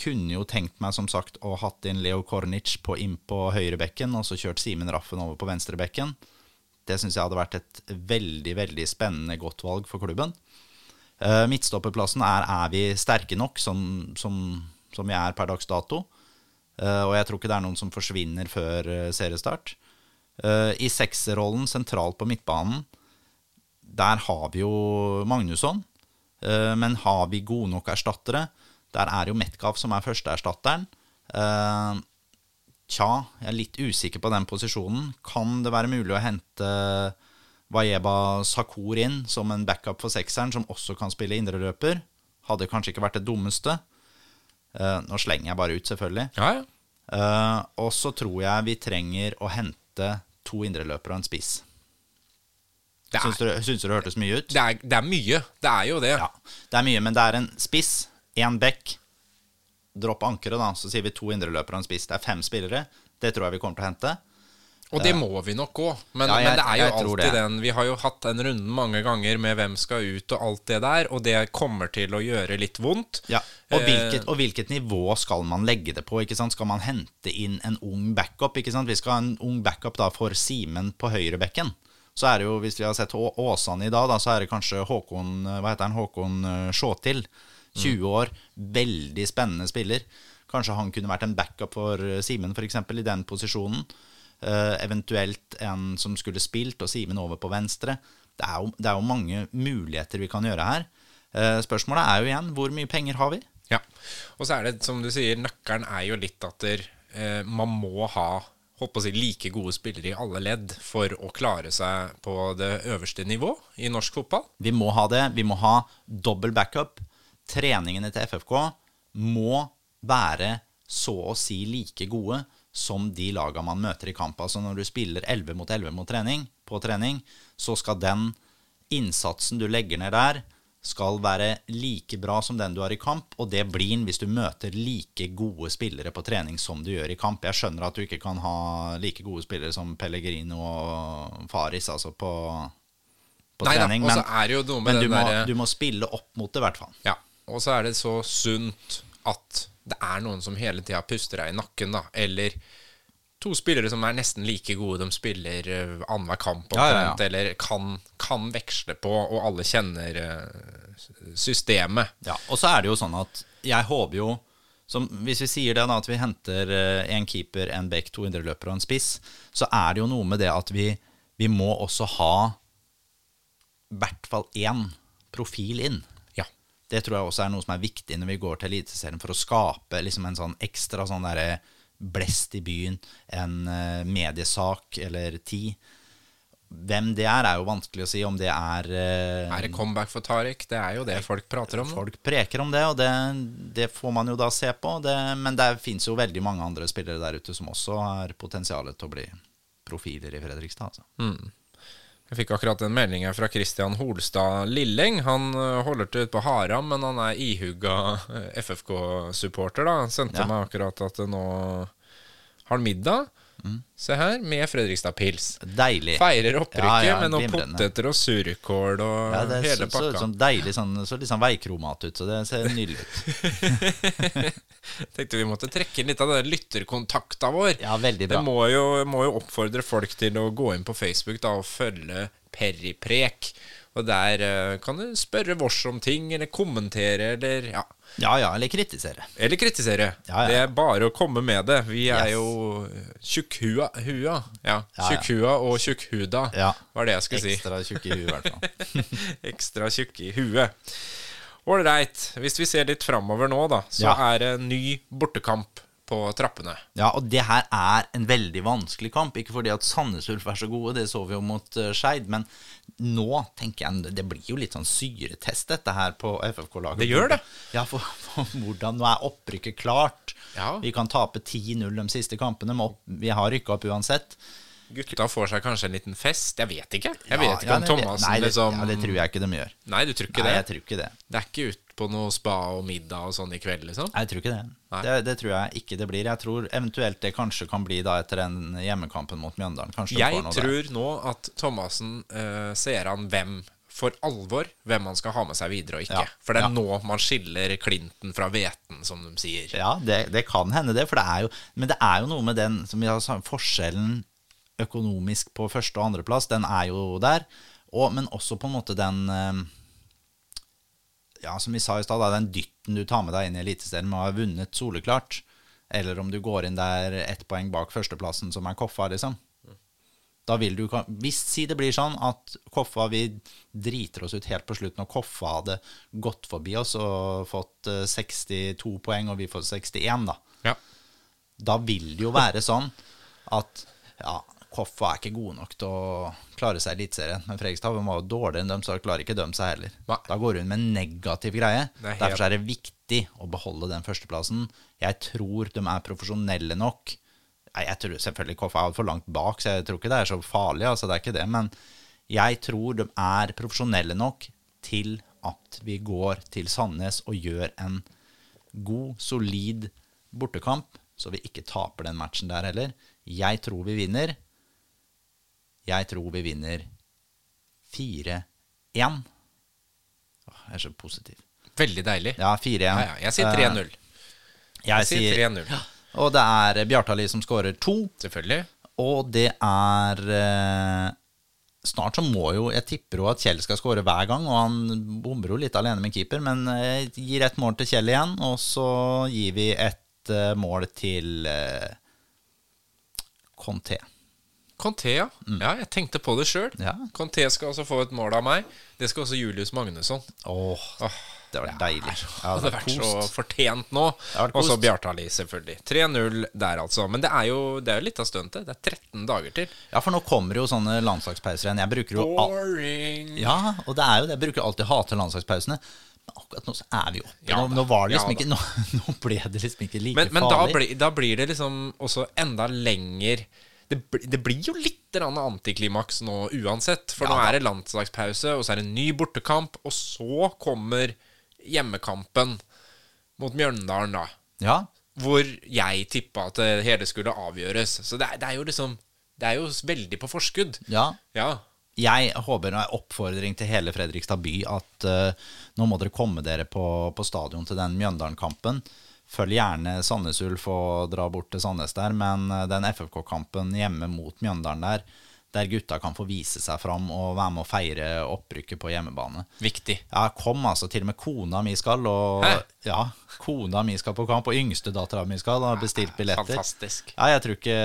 kunne jo tenkt meg som sagt å hatt inn Leo Kornic på, inn på høyrebekken og så kjørt Simen Raffen over på venstrebekken. Det syns jeg hadde vært et veldig veldig spennende godt valg for klubben. Eh, midtstopperplassen er er vi sterke nok som, som, som vi er per dags dato. Eh, og jeg tror ikke det er noen som forsvinner før eh, seriestart. I sekserrollen sentralt på midtbanen, der har vi jo Magnusson. Men har vi gode nok erstattere? Der er jo Metcalf som er førsteerstatteren. Tja, jeg er litt usikker på den posisjonen. Kan det være mulig å hente Wayeba Sakur inn som en backup for sekseren, som også kan spille indreløper? Hadde kanskje ikke vært det dummeste. Uh, nå slenger jeg bare ut, selvfølgelig. Ja, ja. Uh, og så tror jeg vi trenger å hente to indreløpere og en spiss. Syns du, syns du det hørtes mye ut? det, er, det er mye. Det er jo det. Ja, det er mye, men det er en spiss, én back. Dropp ankeret, da, så sier vi to indreløpere og en spiss. Det er fem spillere. Det tror jeg vi kommer til å hente. Og det må vi nok òg. Men, Ja, jeg- men det er jo alltid det. den Vi har jo hatt den runden mange ganger med hvem skal ut og alt det der, og det kommer til å gjøre litt vondt. Ja, og Eh, hvilket, og hvilket nivå skal man legge det på? Skal man hente inn en ung backup? Vi skal ha en ung backup da for Simen på høyrebekken. Så er det jo, Hvis vi har sett Åsane i dag, da, så er det kanskje Håkon hva heter han, Håkon Sjåtil. Sjåtil. 20 år. Veldig spennende spiller. Kanskje han kunne vært en backup for eh, Simen f.eks. i den posisjonen. Uh, eventuelt en som skulle spilt, og Simen over på venstre. Det er, jo, det er jo mange muligheter vi kan gjøre her. Uh, spørsmålet er jo igjen hvor mye penger har vi? Ja. Og så er det, som du sier, nøkkelen er jo litt at der, uh, man må ha håper å si, like gode spillere i alle ledd for å klare seg på det øverste nivå i norsk fotball. Vi må ha det. Vi må ha dobbel backup. Treningene til FFK må være så å si like gode som de laga man møter i kamp. Altså når du spiller 11 mot 11 mot trening, på trening, så skal den innsatsen du legger ned der, skal være like bra som den du har i kamp, og det blir den hvis du møter like gode spillere på trening som du gjør i kamp. Jeg skjønner at du ikke kan ha like gode spillere som Pellegrino og Faris altså på, på Nei trening, og men, du, må, du må spille opp mot det, i hvert fall. Ja, og så er det så sunt at det er noen som hele tida puster deg i nakken, da. Eller to spillere som er nesten like gode, de spiller uh, annenhver kamp Ja, ja, ja. eller kan, kan veksle på, og alle kjenner uh, systemet. Ja, og så er det jo sånn at jeg håper jo som, Hvis vi sier det da, at vi henter uh, en keeper, en back, to indreløpere og en spiss, så er det jo noe med det at vi, vi må også ha i hvert fall én profil inn. Det tror jeg også er noe som er viktig når vi går til Eliteserien, for å skape liksom en sånn ekstra sånn derre blest i byen, en eh, mediesak eller ti. Hvem det er, er jo vanskelig å si om det er eh, Er det comeback for Tariq? Det er jo det folk prater om. Folk preker om det, og det, det får man jo da se på. Det, men det fins jo veldig mange andre spillere der ute som også har potensial til å bli profiler i Fredrikstad. Altså. Jeg fikk akkurat en melding her fra Christian Holstad Lilleng. Han øh, holder til ute på Haram, men han er ihugga øh, FFK-supporter. da Han sendte Ja. meg akkurat at det nå Har middag. Se her, med Fredrikstad Pils. Deilig. Feirer opprykket Ja, ja, med noen glimrende. poteter og surkål og Ja, det er hele så, så, pakka. sånn deilig sånn, så litt sånn veikromat ut, så det ser nydelig ut. [laughs] Tenkte vi måtte trekke litt av den lytterkontakta vår. Ja, veldig Det bra. må jo, må jo oppfordre folk til å gå inn på Facebook da og følge Periprek. Og der uh, kan du spørre vårs om ting, eller kommentere, eller ja. Ja, ja, eller kritisere. Eller kritisere. Ja, ja. Det er bare å komme med det. Vi er Yes. jo tjukkhua hua. Ja. Tjukkhua og tjukkhuda Ja. var det jeg skulle si. Ekstra tjukk i huet, i hvert fall. [laughs] Ekstra tjukke i huet. Ålreit. Hvis vi ser litt framover nå, da, så er det en ny bortekamp på trappene. Ja, og det her er en veldig vanskelig kamp. Ikke fordi at Sandnes Ulf er så gode, det så vi jo mot uh, Skeid, men nå tenker jeg det blir jo litt sånn syretest, dette her på FFK-laget. Det gjør det. Ja, for, for hvordan Nå er opprykket klart. Ja. Vi kan tape 10-0 de siste kampene, men vi har rykka opp uansett. Gutta får seg kanskje en liten fest. Jeg vet ikke. Jeg vet ikke ja, om Thomassen nei, liksom ja, det tror jeg ikke de gjør. Nei, du tror ikke Nei, det? jeg tror ikke det. Det er ikke ut på noe spa og middag og sånn i kveld, liksom? Jeg tror ikke det. Det. Det tror jeg ikke det blir. Jeg tror eventuelt det kanskje kan bli da etter den hjemmekampen mot Mjøndalen. Kanskje Jeg noe der. tror nå at Thomassen uh, ser an hvem for alvor hvem man skal ha med seg videre og ikke. Ja, For det er ja. nå man skiller klinten fra hveten, som de sier. Ja, det, det kan hende det, for det er jo Men det er jo noe med den som vi har Forskjellen økonomisk på første- og andreplass, den er jo der. Og, men også på en måte den eh, Ja, som vi sa i stad, den dytten du tar med deg inn i Eliteserien med å ha vunnet soleklart. Eller om du går inn der ett poeng bak førsteplassen, som er Koffa, liksom. Da vil du Hvis si det blir sånn at Koffa Vi driter oss ut helt på slutten, og Koffa hadde gått forbi oss og fått eh, 62 poeng, og vi får 61, da. Ja. Da vil det jo være sånn at ja, Koffa er ikke gode nok til å klare seg i Eliteserien. Men Fredrikstad var jo dårligere enn dem, så klarer ikke dem seg heller. Nei. Da går hun med en negativ greie. Er Derfor er det viktig å beholde den førsteplassen. Jeg tror de er profesjonelle nok. Nei, jeg tror selvfølgelig Koffa er altfor langt bak, så jeg tror ikke det er så farlig. altså det er ikke det, Men jeg tror de er profesjonelle nok til at vi går til Sandnes og gjør en god, solid bortekamp, så vi ikke taper den matchen der heller. Jeg tror vi vinner. Jeg tror vi vinner 4-1. Åh, Jeg er så positiv. Veldig deilig. Ja, 4-1. Ja, ja. Jeg sier 3-0. Jeg, Jeg sier sier 3-0. Og det er Bjartali som skårer to. Selvfølgelig. Og det er eh, Snart så må jo Jeg tipper jo at Kjell skal skåre hver gang, og han bomber jo litt alene med keeper, men eh, gir ett mål til Kjell igjen, og så gir vi ett eh, mål til eh, Conté. Conté, ja. ja. Jeg tenkte på det sjøl. Mm. Ja. Conté skal altså få et mål av meg. Det skal også Julius Magnusson. Åh, Åh, det var deilig. Ja, Det hadde vært så kost. fortjent nå. Og så. Bjartali, selvfølgelig. 3-0 der, altså. Men det er jo det er jo litt av stuntet. Det er 13 dager til. Ja, for nå kommer jo sånne landslagspauser igjen. Jeg bruker jo Boring. Ja, og det er jo det. Jeg bruker alltid hate landslagspausene. Men akkurat nå så er vi oppe. Ja nå, nå var det liksom ja ikke nå, [laughs] nå ble det liksom ikke like Men, men da, bli, da blir det liksom også enda lenger det, det blir jo litt antiklimaks nå uansett. For Ja nå er det landslagspause, og så er det en ny bortekamp, og så kommer hjemmekampen mot Mjøndalen, da. Ja, Hvor jeg tippa at det hele skulle avgjøres. Så det er, det er jo liksom Det er jo veldig på forskudd. ja. Ja. Jeg håper en oppfordring til hele Fredrikstad by at uh, nå må dere komme dere på, på stadion til den Mjøndalen-kampen. Følg gjerne Sandnes Ulf og dra bort til Sandnes der, men eh, den FFK-kampen hjemme mot Mjøndalen der, der gutta kan få vise seg fram og være med å feire opprykket på hjemmebane. Viktig. Ja, kom altså. Til og med kona mi skal, og Hæ? ja, kona mi skal på kamp, og yngstedattera mi skal, har bestilt billetter. Fantastisk. Ja, jeg tror ikke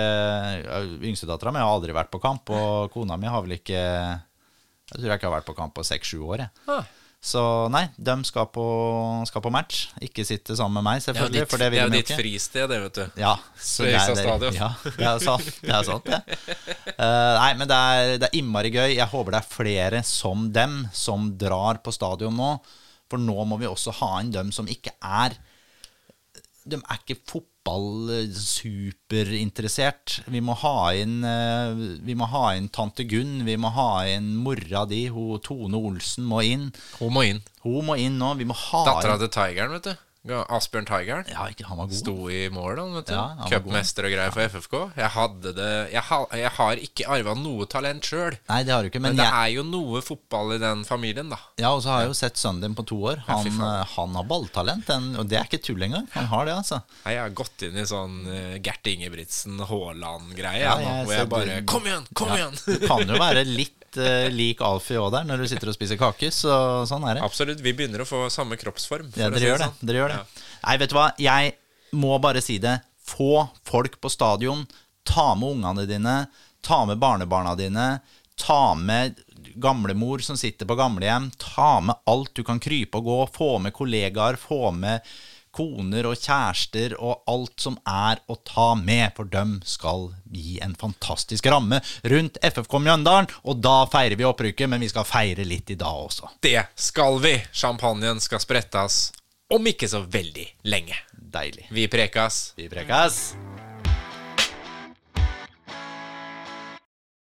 Yngstedattera mi har aldri vært på kamp, og kona mi har vel ikke Jeg tror jeg ikke har vært på kamp på seks-sju år. Jeg. Så nei, de skal på, skal på match. Ikke sitte sammen med meg, Det er jo selvfølgelig. ditt, det det er ditt fristed, det, vet du. Ja, er, Fredrikstad det, stadion. ja, det er sant. Det er sant. [laughs] Eh, nei, men det er, det er innmari gøy. Jeg håper det er flere som dem som drar på stadion nå. For nå må vi også ha inn dem som ikke er De er ikke fotball-superinteressert. Vi må ha inn eh, Vi må ha inn tante Gunn, vi må ha inn mora di, hun Tone Olsen må inn. Hun må inn. Hun må inn nå. Vi må ha Dattera til Tigeren, vet du. Asbjørn Tigeren. Ja, ikke, han var god. Sto i mål, han, vet du. Ja, Cupmester og greier for FFK. Jeg hadde det Jeg, ha, jeg har ikke arva noe talent sjøl. Nei, det har du ikke, men, Men det jeg, er jo noe fotball i den familien, da. ja, og så har jeg jo sett sønnen din på to år. Han, ja, eh, han har balltalent, den, og det er ikke tull engang. Han har det, altså. Nei, Jeg har gått inn i sånn uh, Gert Ingebrigtsen, Haaland-greie. Ja, jeg hvor jeg bare du- Kom igjen! Kom igjen! Du kan jo være litt eh, lik Alfie òg der, når du sitter og spiser kake. Så sånn er det. Absolutt. Vi begynner å få samme kroppsform. for Ja, dere gjør det. sånn. Dere gjør det. Ja. Nei, vet du hva. Jeg må bare si det. Få folk på stadion. Ta med ungene dine. Ta med barnebarna dine. Ta med gamlemor som sitter på gamlehjem. Ta med alt du kan krype og gå. Få med kollegaer. Få med koner og kjærester og alt som er å ta med, for dem skal gi en fantastisk ramme rundt FFK Mjøndalen. Og da feirer vi opprykket, men vi skal feire litt i dag også. Det skal vi! Champagnen skal sprettes om ikke så veldig lenge. Deilig. Vi prekas. Vi prekas.